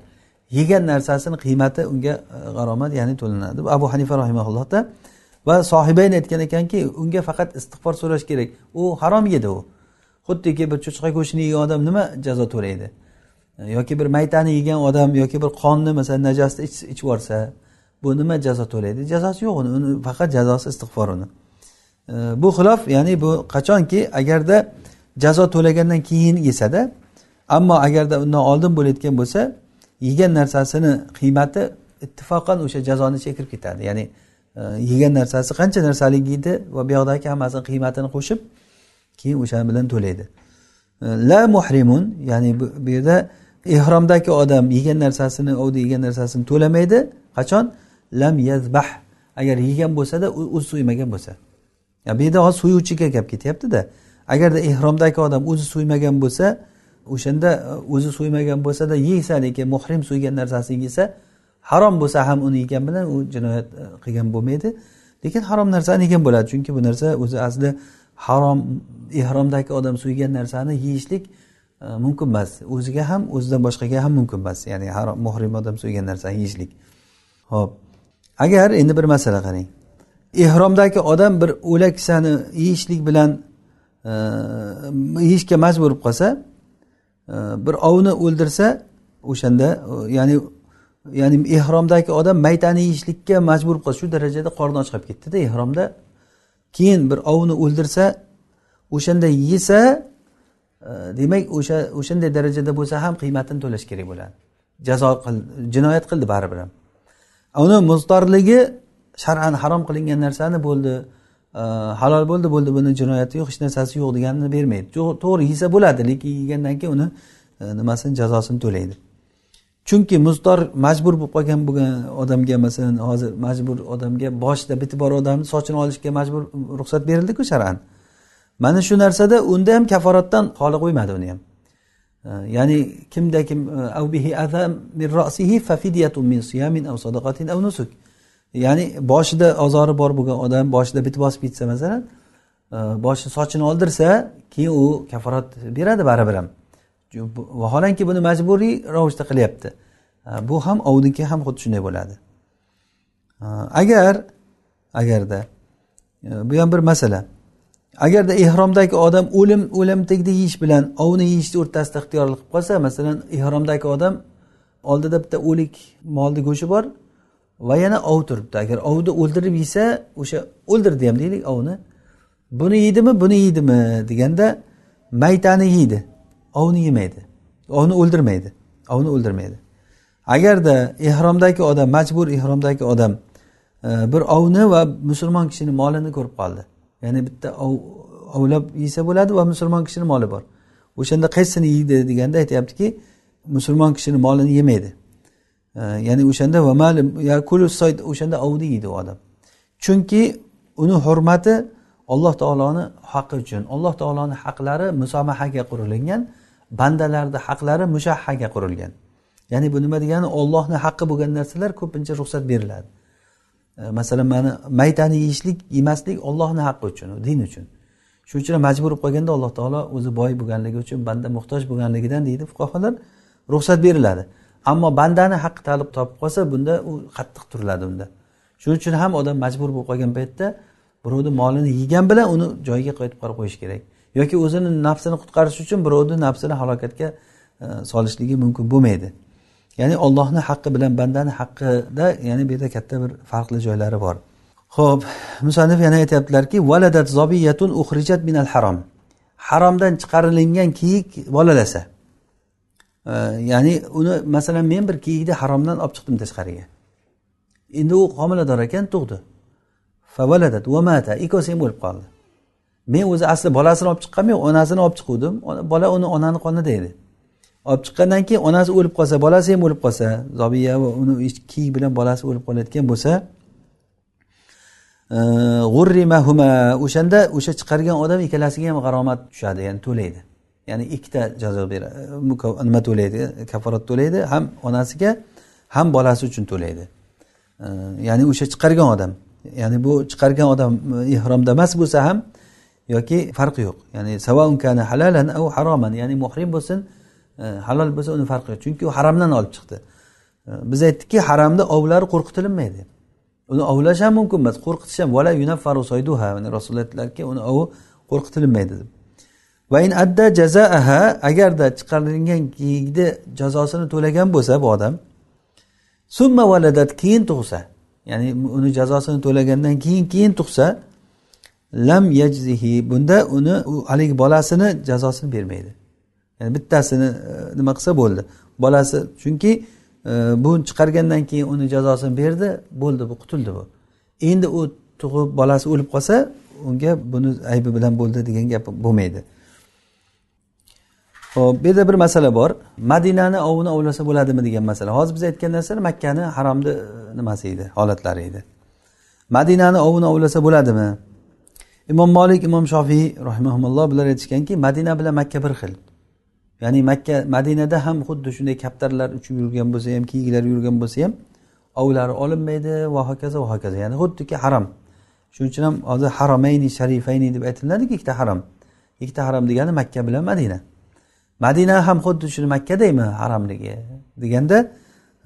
Yegan narsasini qiymati unga e, g'aromat ya'ni to'lanadi. Abu hanifa rahimaullohda va sohibayn aytgan ekanki unga faqat istig'for so'rash kerak. U harom yedi u. Xuddiki bir cho'chqa go'shtini yegan odam nima jazo to'laydi? Yoki bir maytani yegan odam yoki bir qonni masalan najosni ichib yuborsa bu nima jazo to'laydi? Jazosi yo'q uni uni faqat jazosi istig'for uni. Bu xilof ya'ni bu qachonki agarda jazo to'lagandan keyin yesada ammo agarda undan oldin bo'layotgan bo'lsa yegan narsasini qiymati ittifoqan o'sha jazoni ichiga kirib ketadi. Ya'ni e, yegan narsasi qancha narsalik yeydi va buyoqdagi hammasini qiymatini qo'shib keyin o'sha bilan to'laydi. E, la muhrimun ya'ni bu yerda ehromdagi odam yegan narsasini ovda yegan narsasini to'lamaydi. Qachon? Lam yazbah. Agar yegan bo'lsada o'zi so'ymagan bo'lsa. Bu yerda hozir so'yuvchiga gap ketyaptida. Agarda ehromdagi odam o'zi so'ymagan bo'lsa o'shanda e, o'zi so'ymagan bo'lsada yesa lekin muhrim so'ygan narsasini yesa harom bo'lsa ham uni yegan bilan u jinoyat e, qilgan bo'lmaydi. Lekin harom narsani yegan bo'ladi. Chunki bu narsa o'zi asli harom ehromdagi odam so'ygan narsani yeyishlik Э, mumkin emas o'ziga ham o'zidan boshqaga ham mumkin emas ya'ni harom muhrim odam so'ygan narsani yeyishlik. Ho'p agar endi bir masala qarang. Ehromdagi odam bir o'laksani yeyishlik bilan e, yeyishga majbur bo'lib qolsa e, bir ovni o'ldirsa o'shanda e, ya'ni ya'ni ehromdagi odam maytani yeyishlikka majbur bo'lib qoldi shu darajada qorni och qolib ketdida ehromda. Keyin bir ovni o'ldirsa o'shanda yesa demak o'sha o'shanday darajada bo'lsa ham qiymatini to'lash kerak bo'ladi. Jazo qil jinoyat qildi baribir ham. Uni muzdorligi shar'an harom qilingan narsani bo'ldi e, halol bo'ldi bo'ldi buni jinoyati yo'q hech narsasi yo'q deganini bermaydi. To'g'ri yesa bo'ladi lekin yegandan keyin uni e, nimasini jazosini to'laydi. Chunki muzdor majbur bo'lib qolgan bo'lgan odamga masalan hozir majbur odamga boshida bitib bor odamni sochini olishga majbur ruxsat berildiku shar'an. Mana shu narsada unda ham kaforatdan xoli qo'ymadi uni ham. Ya'ni kimda kim e, ya'ni boshida ozori bor bo'lgan odam boshida bit bosib ketsa masalan e, boshi sochini oldirsa keyin u kaforat beradi baribir ham. Vaholanki buni majburiy ravishda qilyapti. E, bu ham ovniki ham xuddi shunday bo'ladi. Agar agarda bu ham bir masala. Agarda ehromdagi odam o'lim o'lim tegdi yeyish bilan ovni yeyishni o'rtasida ixtiyorlik qilib qolsa masalan ehromdagi odam oldida bitta o'lik molni go'shti bor va yana ov turibdi. Agar ovni o'ldirib yesa o'sha o'ldirdi ham deylik ovni. Buni yeydimi buni yeydimi deganda maytani yeydi. Ovni yemaydi. Ovni o'ldirmaydi. Ovni o'ldirmaydi. Agarda ehromdagi odam majbur ehromdagi odam e, bir ovni va musulmon kishini molini ko'rib qoldi. Ya'ni bitta ovlab yesa bo'ladi va musulmon kishini moli bor. O'shanda qaysisini yeydi deganda aytyaptiki musulmon kishini molini yemaydi. Ya'ni o'shanda o'shanda ovni yeydi u odam. Chunki uni hurmati alloh taoloni haqqi uchun alloh taoloni haqlari musomahaga qurilgan bandalarni haqlari mushahhaga qurilgan. Ya'ni bu nima degani? Ollohni haqqi bo'lgan narsalar ko'pincha ruxsat beriladi. E, masalan mana maytani yeyishlik yemaslik ollohni haqqi uchun din uchun. Shuning uchun majbur bo'lib qolganda alloh taolo o'zi boy bo'lganligi uchun banda muhtoj bo'lganligidan deydi fuqarolar ruxsat beriladi. Ammo bandani haqqi talab topib qolsa bunda u qattiq turiladi unda. Shuning uchun ham odam majbur bo'lib qolgan paytda birovni molini yegan bilan uni joyiga qaytib qolib qo'yish kerak. Yoki o'zini nafsini qutqarish uchun birovni nafsini halokatga e, solishligi mumkin bo'lmaydi. Ya'ni ollohni haqqi bilan bandani haqqida ya'ni bu yerda katta bir farqli joylari bor. Ho'p musannif yana aytyaptilarki valadat zobiyatun uxrijat minal harom haromdan chiqarilingan kiyik bolalasa. E, ya'ni uni masalan men bir kiyikni haromdan olib chiqdim tashqariga. Endi u homilador ekan tug'di. Favaladat vamata ikkovsi ham o'lib qoldi. Men o'zi asli bolasini olib chiqqanman onasini olib chiquvdim. Bola uni onani qonida edi. Olib chiqqandan keyin onasi o'lib qolsa bolasi ham o'lib qolsa zobiya va uni kiyik bilan bolasi o'lib qolayotgan bo'lsa e, g'urrimahuma o'shanda o'sha chiqargan odam ikkalasiga ham g'aromat tushadi ya'ni to'laydi. Ya'ni ikkita jazo beradi nima to'laydi kaforat to'laydi ham onasiga ham bolasi uchun to'laydi. E, ya'ni o'sha chiqargan odam ya'ni bu chiqargan odam e, ihromda emas bo'lsa ham yoki farqi yo'q. Ya'ni savaun halalan au haroman ya'ni muhrim bo'lsin halol bo'lsa uni farqi yo'q chunki u haramdan olib chiqdi. Biz aytdikki haramda ovlari qo'rqitilinmaydi uni ovlash ham mumkin emas qo'rqitish ham. Vala yunaffaru soyduha rasululloh aytdilarki uni ovi qo'rqitilinmaydi deb. Va in adda jazaaha agarda chiqarilgan kiyikni jazosini to'lagan bo'lsa bu odam summa valadat keyin tug'sa ya'ni uni jazosini to'lagandan keyin keyin tug'sa lam yajzihi bunda uni haligi bolasini jazosini bermaydi. Ya'ni bittasini e, nima qilsa bo'ldi. Bolasi chunki e, bu chiqargandan keyin uni jazosini berdi bo'ldi bu qutuldi bu. Endi u tug'ib bolasi o'lib qolsa unga buni aybi bilan bo'ldi degan gap bo'lmaydi. Ho'p bu yerda bir masala bor. Madinani ovini ovlasa bo'ladimi degan masala. Hozir biz aytgan narsalar makkani haromni e, nimasi edi holatlari edi. Madinani ovini ovlasa bo'ladimi? Imom molik imom shofiy rahimaulloh bular aytishganki madina bilan makka bir xil. Ya'ni makka madinada ham xuddi shunday kaptarlar uchib yurgan bo'lsa ham kiyiklar yurgan bo'lsa ham ovlari olinmaydi va hokazo va hokazo. Ya'ni xuddiki harom shuning uchun ham hozir haromayni sharifayni deb aytiladiki ikkita harom ikkita harom degani makka bilan madina. Madina ham xuddi shuni makkadaymi haromligi deganda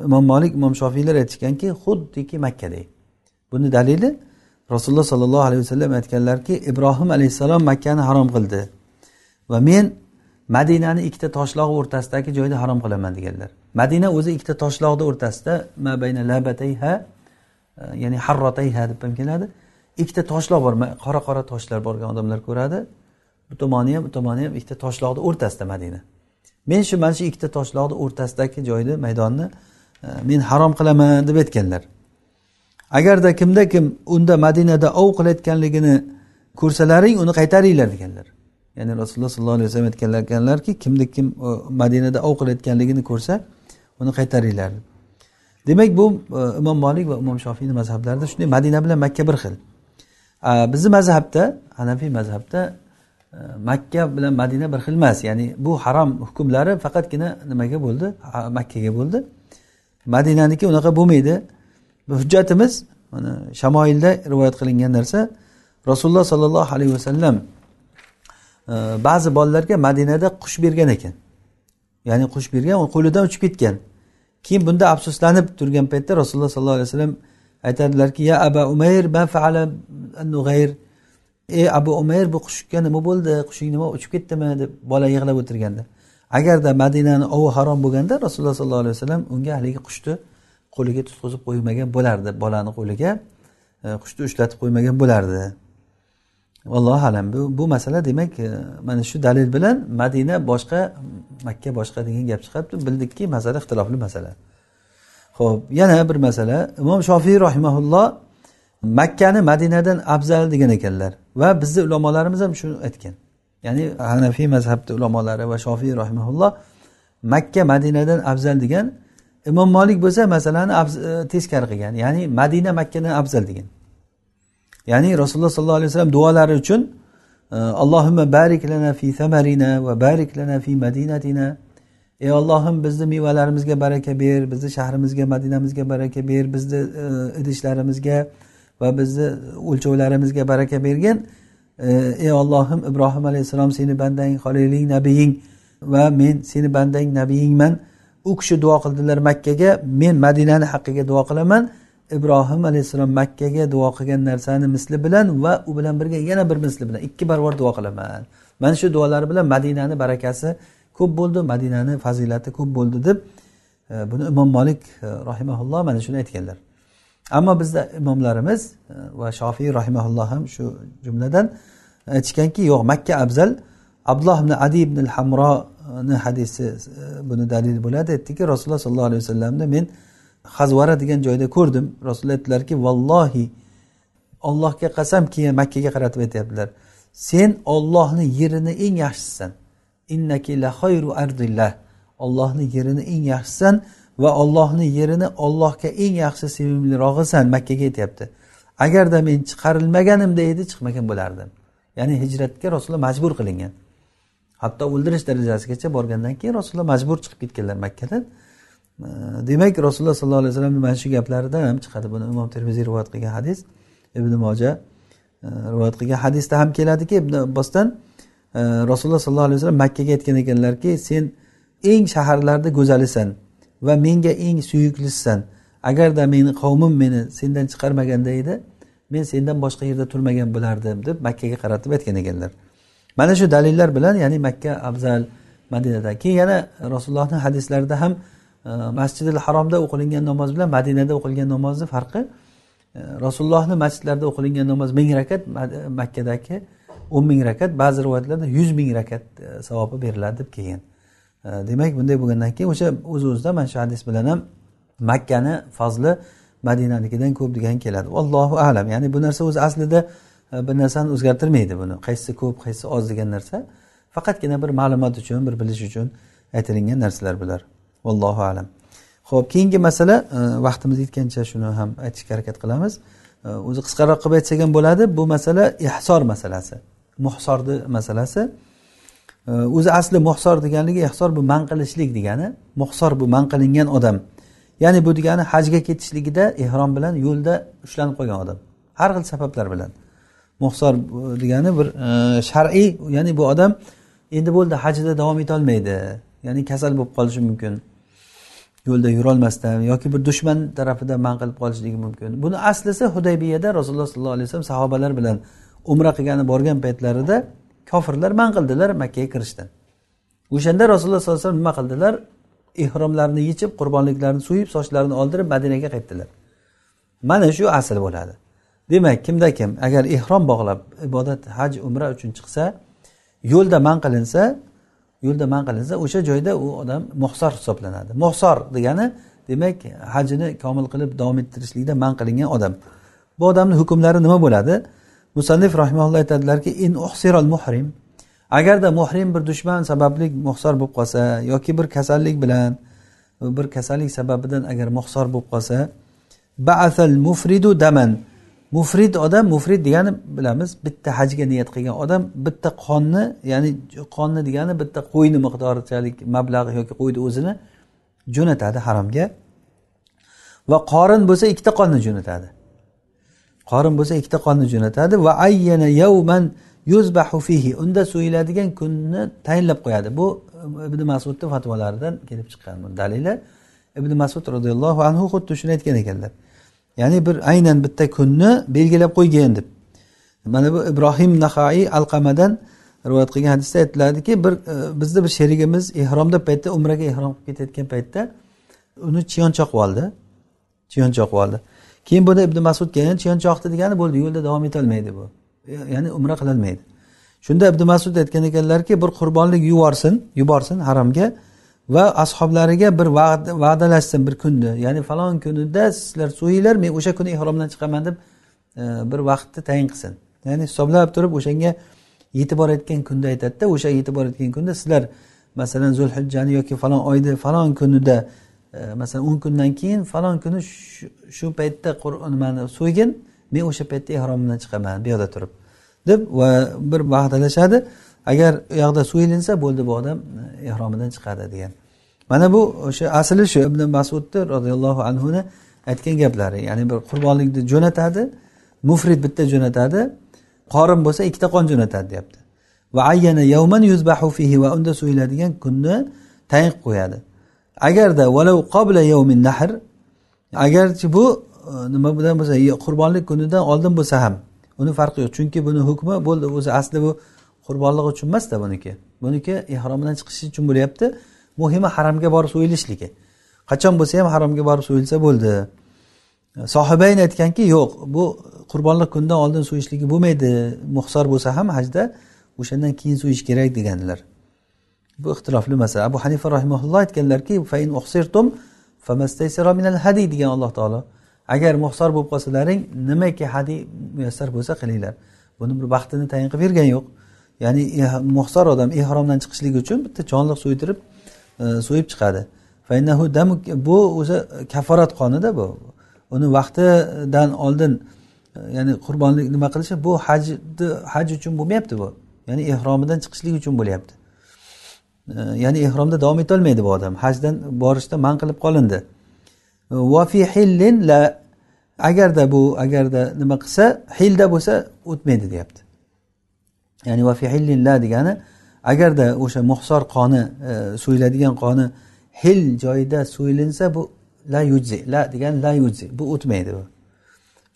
imom molik imom shofiylar aytishganki xuddiki makkaday buni dalili rasululloh sollallohu alayhi vasallam aytganlarki ibrohim alayhissalom makkani harom qildi. Va men madinani ikkita toshlog'i o'rtasidagi joyni harom qilaman deganlar. Madina o'zi ikkita toshloqni o'rtasida mabayna labatayha e, ya'ni harrotayha deb ham keladi. Ikkita toshloq bor qora qora toshlar borgan odamlar ko'radi. Bu tomoni ham bu tomoni ham ikkita toshloqni o'rtasida madina. Men shu mana shu ikkita toshloqni o'rtasidagi joyni maydonni e, men harom qilaman deb aytganlar. Agarda kimda kim unda madinada ov qilayotganligini ko'rsalaring uni qaytaringlar deganlar. Ya'ni rasululloh sollallohu alayhi vasallam aytganlar ekanlarki kimni kim e, madinada ov qilayotganligini ko'rsa uni qaytaringlar. Demak bu e, imom molik va imom shofiyni mazhablarida shunday. Madina bilan makka bir xil. Bizni mazhabda hanafiy mazhabda e, makka bilan madina bir xil emas. Ya'ni bu harom hukmlari faqatgina nimaga bo'ldi? Makkaga bo'ldi. Madinaniki unaqa bo'lmaydi. Hujjatimiz mana shamoilda rivoyat qilingan narsa rasululloh sollallohu alayhi vasallam ba'zi bolalarga madinada qush bergan ekan. Ya'ni qush bergan u qo'lidan uchib ketgan. Keyin bunda afsuslanib turgan paytda rasululloh sollallohu alayhi vasallam aytadilarki ya aba umayr ma faala nug'ayr ey abu umayr bu qushga nima bo'ldi? Qushing nima uchib ketdimi? deb bola yig'lab o'tirganda. Agarda madinani ovi harom bo'lganda rasululloh sollallohu alayhi vasallam unga haligi qushni qo'liga tutqizib qo'ymagan bo'lardi. Bolani qo'liga e, qushni ushlatib qo'ymagan bo'lardi. Allohu alam. Bu, bu masala demak e, mana shu dalil bilan madina boshqa makka boshqa degan gap chiqyapti bildikki masala ixtilofli masala. Ho'p yana bir masala. Imom shofiy rahimaulloh makkani madinadan afzal degan ekanlar. Va bizni ulamolarimiz ham shuni aytgan. Ya'ni hanafiy mazhabni ulamolari va shofiy rahimaulloh makka madinadan afzal degan. Imom molik bo'lsa masalani e, teskari qilgan. Ya'ni madina makkadan afzal degan. Ya'ni rasululloh sollallohu alayhi vasallam e, duolari uchun allohimma barik lana fi samarina va barik lana fi madinatina ey ollohim bizni mevalarimizga baraka ber bizni shahrimizga madinamizga baraka ber bizni e, idishlarimizga va bizni o'lchovlarimizga baraka bergin. E, ey ollohim ibrohim alayhissalom seni bandang holiling nabiying va men seni bandang nabiyingman. U kishi duo qildilar makkaga men madinani haqqiga duo qilaman. Ibrohim alayhissalom makkaga duo qilgan narsani misli bilan va u bilan birga yana bir misli bilan ikki barobar duo qilaman. Mana shu duolari bilan madinani barakasi ko'p bo'ldi madinani fazilati ko'p bo'ldi deb e, buni imom molik e, rahimaulloh mana shuni aytganlar. Ammo bizda imomlarimiz e, va shofiy rahimaulloh ham shu jumladan aytishganki yo'q makka afzal. Abdulloh ibn adi ibn hamroni hadisi buni dalil bo'ladi. Aytdiki rasululloh sollallohu alayhi vasallamni men hazvara degan joyda ko'rdim. Rasululloh aytdilarki vallohi ollohga qasamki makkaga qaratib aytyaptilar. Sen ollohni yerini eng yaxshisisan. Innaki la xayru ardillah. Ollohni yerini eng yaxshisan va ollohni yerini ollohga eng yaxshi sevimlirog'isan makkaga aytyapti. Agarda men chiqarilmaganimda edi chiqmagan bo'lardim. Ya'ni hijratga rasululloh majbur qilingan. Hatto o'ldirish darajasigacha borgandan keyin rasululloh majbur chiqib ketganlar makkadan. Demak rasululloh sollallohu alayhi vasallamni mana shu gaplaridan ham chiqadi buni imom termiziy rivoyat qilgan hadis ibn moja e, rivoyat qilgan hadisda ham keladiki ibn abbosdan e, rasululloh sollallohu alayhi vasallam makkaga aytgan ekanlarki sen eng shaharlarda go'zalisan va menga eng suyuklisisan. Agarda meni qavmim meni sendan chiqarmaganda edi men sendan boshqa yerda turmagan bo'lardim deb makkaga qaratib aytgan ekanlar. Mana shu dalillar bilan ya'ni makka afzal madinada. Keyin yana rasulullohni hadislarida ham masjidil haromda o'qilingan namoz bilan madinada o'qilgan namozni farqi e, rasulullohni masjidlarida o'qilingan namoz ming rakat makkadagi o'n ming rakat ba'zi rivoyatlarda yuz ming rakat e, savobi beriladi deb kelgan. E, demak bunday bo'lgandan keyin o'sha o'z o'zidan mana shu hadis bilan ham makkani fazli madinanikidan ko'p degan keladi. Allohu alam. Ya'ni bu narsa o'zi aslida bir narsani o'zgartirmaydi buni. Qaysi ko'p qaysi oz degan narsa. Faqatgina bir ma'lumot uchun bir bilish uchun aytilingan narsalar bular. Vallohu alam. Ho'p keyingi masala e, vaqtimiz yetgancha shuni ham aytishga harakat qilamiz. E, o'zi qisqaroq qilib aytsak ham bo'ladi bu masala ihsor masalasi muhsorni masalasi. E, o'zi asli muhsor deganligi ihsor bu man qilishlik degani muhsor bu man qilingan odam. Ya'ni bu degani hajga ketishligida ehrom bilan yo'lda ushlanib qolgan odam. Har xil sabablar bilan. Muhsor degani bir shar'iy ya'ni bu odam endi bo'ldi hajida davom etolmaydi ya'ni kasal bo'lib qolishi mumkin. Yo'lda yurolmasdan yoki bir dushman tarafidan man qilib qolishligi mumkin. Buni aslisi hudaybiyada rasululloh sollallohu alayhi vasallam sahobalar bilan umra qilgani borgan paytlarida kofirlar man qildilar makkaga kirishdan. O'shanda rasululloh sollallohu alayhi vasallam nima qildilar? Ehromlarni yechib qurbonliklarini so'yib sochlarini oldirib madinaga qaytdilar. Mana shu asl bo'ladi. Demak kimda kim agar ehrom bog'lab ibodat haj umra uchun chiqsa yo'lda man qilinsa yo'lda man qilinsa o'sha joyda u odam muhsor hisoblanadi. Muhsor degani demak hajini komil qilib davom ettirishlikda man qilingan odam. Bu odamni hukmlari nima bo'ladi? Musannif rahimaulloh aytadilarki in uhsirol muhrim agarda muhrim bir dushman sababli muhsor bo'lib qolsa yoki bir kasallik bilan bir kasallik sababidan agar muhsor bo'lib qolsa baasal mufridu daman. Mufrid odam mufrid degani bilamiz bitta hajga niyat qilgan odam bitta qonni ya'ni qonni degani bitta qo'yni miqdorichalik mablag' yoki qo'yni o'zini jo'natadi haromga. Va qorin bo'lsa ikkita qonni jo'natadi. Qorin bo'lsa ikkita qonni jo'natadi. Va ayyana yawman yuzbahu fihi. Unda so'yiladigan kunni tayinlab qo'yadi. Bu e, ibn masudni fatvolaridan kelib chiqqan dalili ibn masud roziyallohu anhu xuddi shuni aytgan ekanlar. Ya'ni bir aynan bitta kunni belgilab qo'ygan deb. Mana bu ibrohim nahaiy alqamadan rivoyat qilgan hadisda aytiladiki bir e, bizni bir sherigimiz ehromda paytda umraga ehrom qilib ketayotgan paytda uni chiyonchoq oldi. Chiyonchoq oldi. Keyin buni ibn masud kelgan chiyonchoqni degani bo'ldi yo'lda davom etolmaydi bu. E, ya'ni umra qilolmaydi shunda ibn masud aytgan ekanlarki bir qurbonlik yuborsin yuborsin haromga va ashoblariga bir va'dalashsin bir kunni ya'ni falon kunida sizlar so'yinglar men o'sha kuni ehromdan chiqaman deb e, bir vaqtni tayin qilsin. Ya'ni hisoblab turib o'shanga yetib borayotgan kunda aytadida o'sha yetib borayotgan kunda sizlar masalan zulhijjani yoki falon oyni falon kunida e, masalan o'n kundan keyin falon kuni shu paytda nimani so'ygin men o'sha paytda ehromdan chiqaman bu yoqda turib deb va bir va'dalashadi. Agar u yoqda so'yilinsa bo'ldi bu odam ehromidan chiqadi degan. Mana bu o'sha asli shu ibn masudni roziyallohu anhuni aytgan gaplari. Ya'ni bir qurbonlikni jo'natadi mufrid bitta jo'natadi qorin bo'lsa ikkita qon jo'natadi deyapti. Va ayyana yawman yuzbahu fihi va unda so'yiladigan kunni tayin qilib qo'yadi. Agarda valau qobla yavmin nahr agarchi bu nima bilan bo'lsa qurbonlik kunidan oldin bo'lsa ham uni farqi yo'q. Chunki buni hukmi bo'ldi o'zi asli bu qurbonlik uchun emasda buniki. Buniki ehromdan chiqishi uchun bo'lyapti. Muhimi haromga borib so'yilishligi. Qachon bo'lsa ham haromga borib so'yilsa bo'ldi. Sohibayn aytganki yo'q bu qurbonlik kundan oldin so'yishligi bo'lmaydi. Muhsor bo'lsa ham hajda o'shandan keyin so'yish kerak deganlar. Bu ixtilofli masala. Abu hanifa rahimaulloh aytganlarki degan alloh taolo. Agar muhsor bo'lib qolsalaring nimaki hadiy muyassar bo'lsa qilinglar. Buni bir vaqtini tayin qilib bergani yo'q. Ya'ni eh, muhsar odam ehromdan chiqishligi uchun bitta jonliq so'ydirib eh, so'yib chiqadi. Bu o'zi kaforat qonida bu. Uni vaqtidan oldin eh, ya'ni qurbonlik nima qilishi bu hajni haj uchun bo'lmayapti bu. Ya'ni ehromidan chiqishlik uchun bo'lyapti. Ya'ni ehromda davom etolmaydi bu odam. Hajdan borishda man qilib qolindi. La agarda bu agarda nima qilsa hilda bo'lsa o'tmaydi deyapti. Ya'ni va fi la degani agarda o'sha muhsor qoni e, so'yiladigan qoni hil joyida so'yilinsa bu la yujzi la degani la yujzi bu o'tmaydi bu.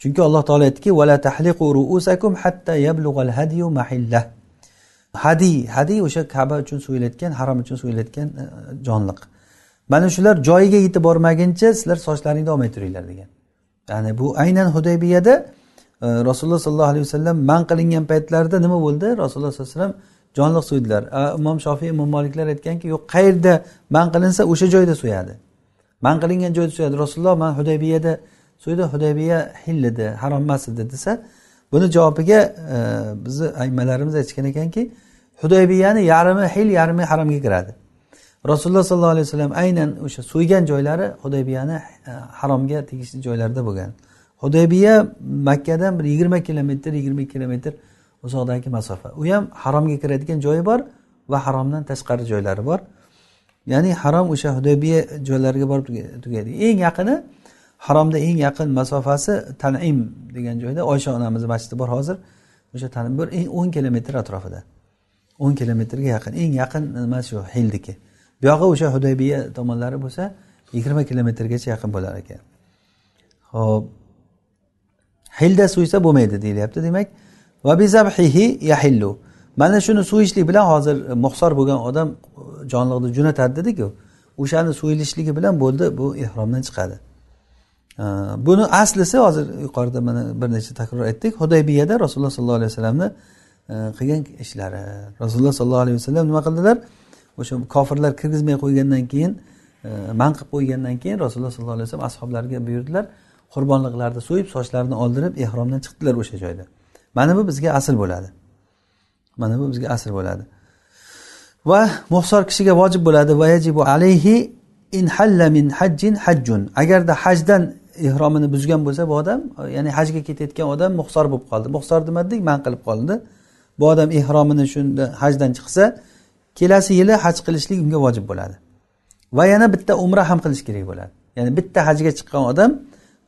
Chunki alloh taolo aytdiki vala tahliqu ruusakum hatta yablug'al hadiyu mahillah hadiy hadiy o'sha kaba uchun so'yilayotgan harom uchun so'yilayotgan e, jonliq. Mana shular joyiga yetib bormaguncha sizlar sochlaringni olmay turinglar degan. Ya'ni bu aynan hudaybiyada rasululloh sollallohu alayhi vasallam man qilingan paytlarida nima bo'ldi? Rasululloh sollallohu alayhi vasallam jonliq so'ydilar imom shofiy imom moliklar aytganki yo'q qayerda man qilinsa o'sha joyda so'yadi man qilingan joyda so'yadi rasululloh man hudaybiyada so'ydi hudaybiya hil edi harom emas edi desa buni javobiga e, bizni aymalarimiz aytishgan ekanki hudaybiyani yarmi hil yarmi haromga kiradi. Rasululloh sollallohu alayhi vasallam aynan o'sha so'ygan joylari hudaybiyani e, haromga tegishli joylarda bo'lgan. Hudaybiya makkadan bir yigirma kilometr yigirma ikki kilometr uzoqdagi masofa. U ham haromga kiradigan joyi bor va haromdan tashqari joylari bor. Ya'ni harom o'sha hudaybiya joylariga borib tugaydi. Eng yaqini haromda eng yaqin masofasi tanim degan joyda oysha onamizni masjidi bor hozir. O'sha tanim bir o'n kilometr atrofida. O'n kilometrga yaqin eng yaqin nima shu hildiki. Buyog'i o'sha hudaybiya tomonlari bo'lsa yigirma kilometrgacha yaqin bo'lar ekan. Ho'p hilda so'ysa bo'lmaydi deyilyapti. Demak va yahillu. Mana shuni so'yishlik bilan hozir muhsor bo'lgan odam jonliqni jo'natadi dediku. O'shani so'yilishligi bilan bo'ldi bu ehromdan chiqadi. Buni aslisi hozir yuqorida mana bir necha takror aytdik. Hudaybiyada rasululloh sollallohu alayhi vasallamni qilgan ishlari. Rasululloh sollallohu alayhi vasallam nima qildilar? O'sha kofirlar kirgizmay qo'ygandan keyin man qilib qo'ygandan keyin rasululloh sollallohu alayhi vasallam ashoblariga buyurdilar. Qurbonliqlarni so'yib sochlarini oldirib ehromdan chiqdilar o'sha joyda. Mana bu bizga asl bo'ladi. Mana bu bizga asl bo'ladi. Va muhsor kishiga vojib bo'ladi. Va yajibu alayhi in halla min hajjin hajjun. Agarda hajdan ehromini buzgan bo'lsa bu odam ya'ni hajga ketayotgan odam muhsor bo'lib qoldi. Muhsor nima dedik man qilib qolindi bu odam ehromini shunda hajdan chiqsa kelasi yili haj qilishlik unga vojib bo'ladi. Va yana bitta umra ham qilish kerak bo'ladi. Ya'ni bitta hajga chiqqan odam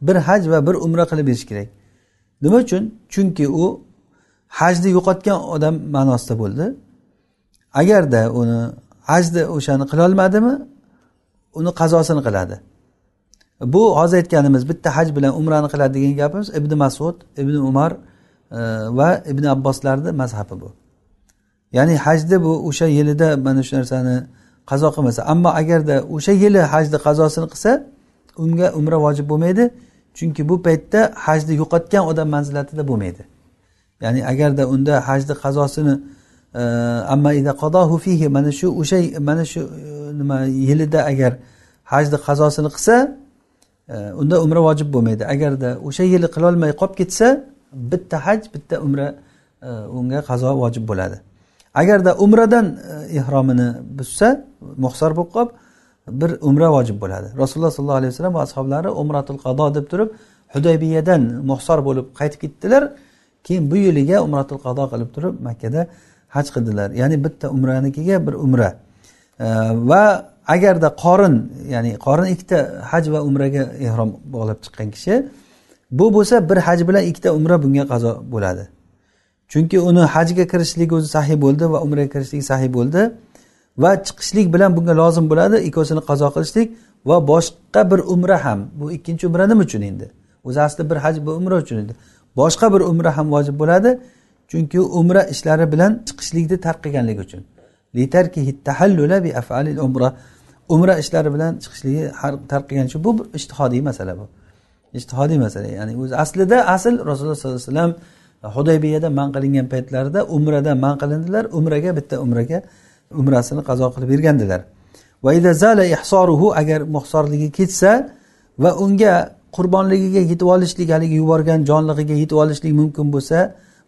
bir haj va bir umra qilib berish kerak. Nima uchun? Chunki u hajni yo'qotgan odam ma'nosida bo'ldi. Agarda uni hajni o'shani qilolmadimi uni qazosini qiladi. Bu hozir aytganimiz bitta haj bilan umrani qiladi degan gapimiz ibn masud ibn umar e, va ibn abboslarni mazhabi bu. Ya'ni hajni bu o'sha yilida mana shu narsani qazo qilmasa ammo agarda o'sha yili hajni qazosini qilsa unga umra vojib bo'lmaydi. Chunki bu paytda hajni yo'qotgan odam manzilatida bo'lmaydi. Ya'ni agarda unda hajni qazosini e, amma fihi mana shu o'sha mana shu e, nima yilida agar hajni qazosini qilsa e, unda umra vojib bo'lmaydi. Agarda o'sha yili qilolmay qolib ketsa bitta haj bitta umra e, unga qazo vojib bo'ladi. Agarda umradan ehromini buzsa muhsor bo'lib qolib bir umra vojib bo'ladi. Rasululloh sollallohu alayhi vasallam va ashoblari umratul qado deb turib hudaybiyadan muhsor bo'lib qaytib ketdilar. Keyin bu yiliga umratul qado qilib turib makkada haj qildilar. Ya'ni bitta umranikiga bir umra. Va agarda qorin ya'ni qorin ikkita haj va umraga ehrom bog'lab chiqqan kishi bu bo'lsa bir haj bilan ikkita umra bunga qazo bo'ladi. Chunki uni hajga kirishlik o'zi sahiy bo'ldi va umraga kirishlik sahiy bo'ldi. Va chiqishlik bilan bunga lozim bo'ladi. Ikkovsini qazo qilishlik va boshqa bir umra ham. Bu ikkinchi umra nima uchun endi? O'zi aslida bir haj bu umra uchun edi boshqa bir umra ham vojib bo'ladi. Chunki umra ishlari bilan chiqishlikni tark qilganligi uchun. Umra. Umra ishlari bilan chiqishligi tark qilgan uchun bu ishtihodiy masala bu. Ishtihodiy masala. Ya'ni o'zi aslida asl rasululloh sollallohu alayhi vasallam hudaybiyada man qilingan paytlarida umrada man qilindilar. Umraga bitta umraga umrasini qazo qilib bergandilar. Agar muhsorligi ketsa va unga qurbonligiga yetib olishlik haligi yuborgan jonlig'iga yetib olishlik mumkin bo'lsa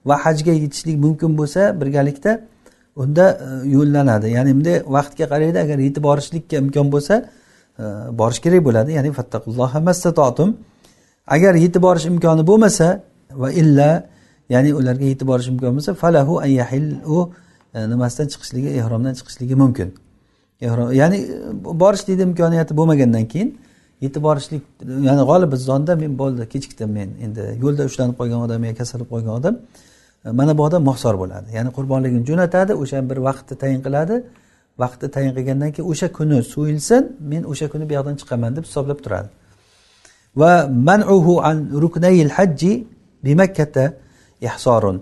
va hajga yetishlik mumkin bo'lsa birgalikda unda e, yo'llanadi. Ya'ni bunday vaqtga qaraydi agar yetib borishlikka imkon bo'lsa e, borish kerak bo'ladi. Ya'ni agar yetib borish imkoni bo'lmasa va illa ya'ni ularga yetib borish imkon bo'lmasa falahu ayahil u E, nimasidan chiqishligi ehromdan chiqishligi mumkin. Ya'ni e, borish deydi imkoniyati bo'lmagandan keyin yetib borishlik ya'ni g'olibizonda men bo'ldi kechikdim men endi. Yo'lda ushlanib qolgan odam yo kasal bo'lib qolgan odam e, mana bu odam mohsor bo'ladi. Ya'ni qurbonligini jo'natadi o'sha bir vaqtni tayin qiladi. Vaqtni tayin qilgandan keyin o'sha kuni so'yilsin men o'sha kuni bu yoqdan chiqaman deb hisoblab turadi. Va manuhu an ruknayil hajji bimakkata ihsorun.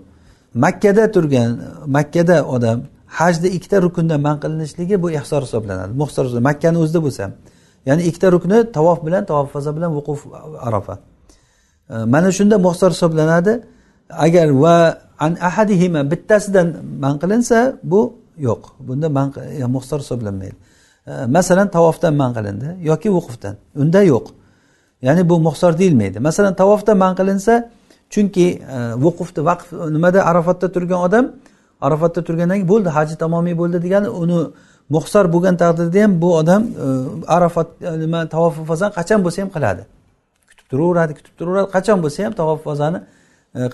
Makkada turgan makkada odam hajni ikkita rukundan man qilinishligi bu ihsor hisoblanadi. Muhsor makkani o'zida bo'lsa ya'ni ikkita rukni tavof bilan tavof faza bilan vuquf arafa. Mana shunda muhsor hisoblanadi agar va an ahadihima bittasidan man qilinsa bu yo'q. Bunda man muhsor hisoblanmaydi. Masalan tavofdan man qilindi yoki vuqufdan. Unda yo'q. Ya'ni bu muhsor deyilmaydi. Masalan tavofdan man qilinsa chunki e, vuqufni vaqf nimada? Arafatda turgan odam arafatda turgandan keyin bo'ldi haji tamomiy bo'ldi degani uni muxsar bo'lgan taqdirda ham bu odam e, arafat e, nima tavof fazani qachon bo'lsa ham qiladi. Kutib turaveradi kutib turaveradi qachon bo'lsa ham tavof fazani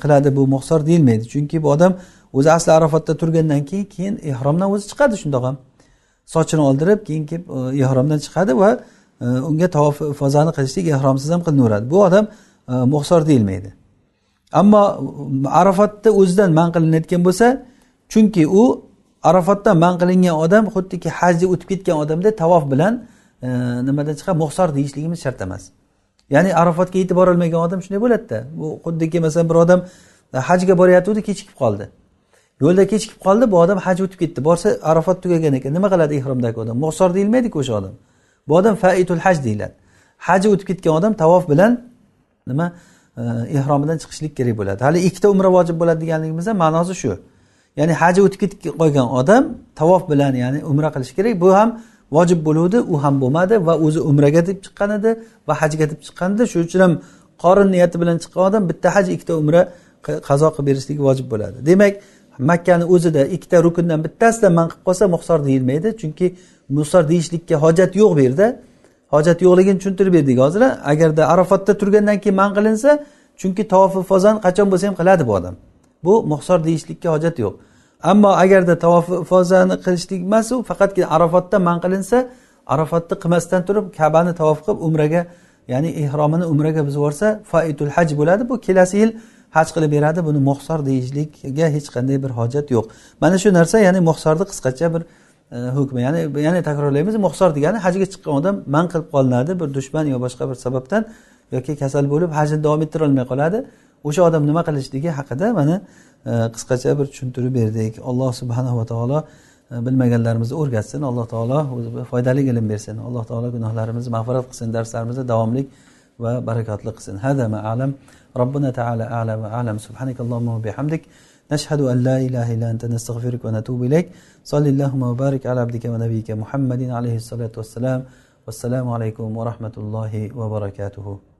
qiladi bu muhsor deyilmaydi. Chunki bu odam o'zi asli arafatda turgandan keyin keyin ehromdan o'zi chiqadi shundoq ham. Sochini oldirib keyin kelib ehromdan chiqadi va unga tavof fazani qilishlik ehromsiz ham qilinaveradi bu odam muxsor deyilmaydi. Ammo arafatda o'zidan man qilinayotgan bo'lsa chunki u arafatdan man qilingan odam xuddiki hajga o'tib ketgan odamda tavof bilan e, nimadan chiqadi muhsor deyishligimiz shart emas. Ya'ni arafatga yetib borolmagan odam shunday bo'ladida. Bu xuddiki masalan bir odam e, hajga borayotgandi kechikib qoldi. Yo'lda kechikib qoldi bu odam haj o'tib ketdi. Borsa arafat tugagan ekan. Nima qiladi ehromdagi odam? Muhsor deyilmaydiku o'sha odam. Bu odam faitul haj deyiladi. Haji o'tib ketgan odam tavof bilan nima? E, ehromidan chiqishlik kerak bo'ladi. Hali ikkita umra vojib bo'ladi deganligimizda ma'nosi shu. Ya'ni haji o'tib ketib qolgan odam tavof bilan ya'ni umra qilishi kerak. Bu ham vojib bo'luvdi u ham bo'lmadi va o'zi umraga deb chiqqan edi va hajga deb chiqqan edi. Shuning uchun ham qorin niyati bilan chiqqan odam bitta haj ikkita umra qazo qilib berishligi vojib bo'ladi. Demak makkani o'zida ikkita rukundan bittasida man qilib qolsa muhsor deyilmaydi. Chunki musor deyishlikka hojat yo'q bu yerda. Hojat yo'qligini tushuntirib berdik hozir agarda arafatda turgandan keyin man qilinsa chunki tavofi fozan qachon bo'lsa ham qiladi bu odam. Bu muhsor deyishlikka hojat yo'q. Ammo agarda tavofi ifozani qilishlik emas u faqatgina arafatda man qilinsa arafatni qilmasdan turib kabani tavof qilib umraga ya'ni ehromini umraga buzib yuborsa faitul haj bo'ladi. Bu kelasi yil haj qilib beradi. Buni muhsor deyishlikka hech qanday bir hojat yo'q. Mana shu narsa ya'ni muhsorni qisqacha bir E, hukmi. Ya'ni yana takrorlaymiz muhsor degani hajga chiqqan odam man qilib qolinadi bir dushman yo boshqa bir sababdan yoki kasal bo'lib hajni davom ettirolmay qoladi. O'sha odam nima qilishligi haqida mana e, qisqacha bir tushuntirib berdik. Alloh subhanava taolo e, bilmaganlarimizni o'rgatsin. Alloh taolo o'zi foydali ilm bersin. Alloh taolo gunohlarimizni mag'firat qilsin darslarimizni davomli va barakotli qilsin. Hada ma alam. Robbina taala alam va alam. Subhanakallohu bihamdik. نشهد أن لا إله إلا أنت نستغفرك ونتوب إليك. صل اللهم وبارك على عبدك ونبيك محمد عليه الصلاة والسلام. والسلام عليكم ورحمة الله وبركاته.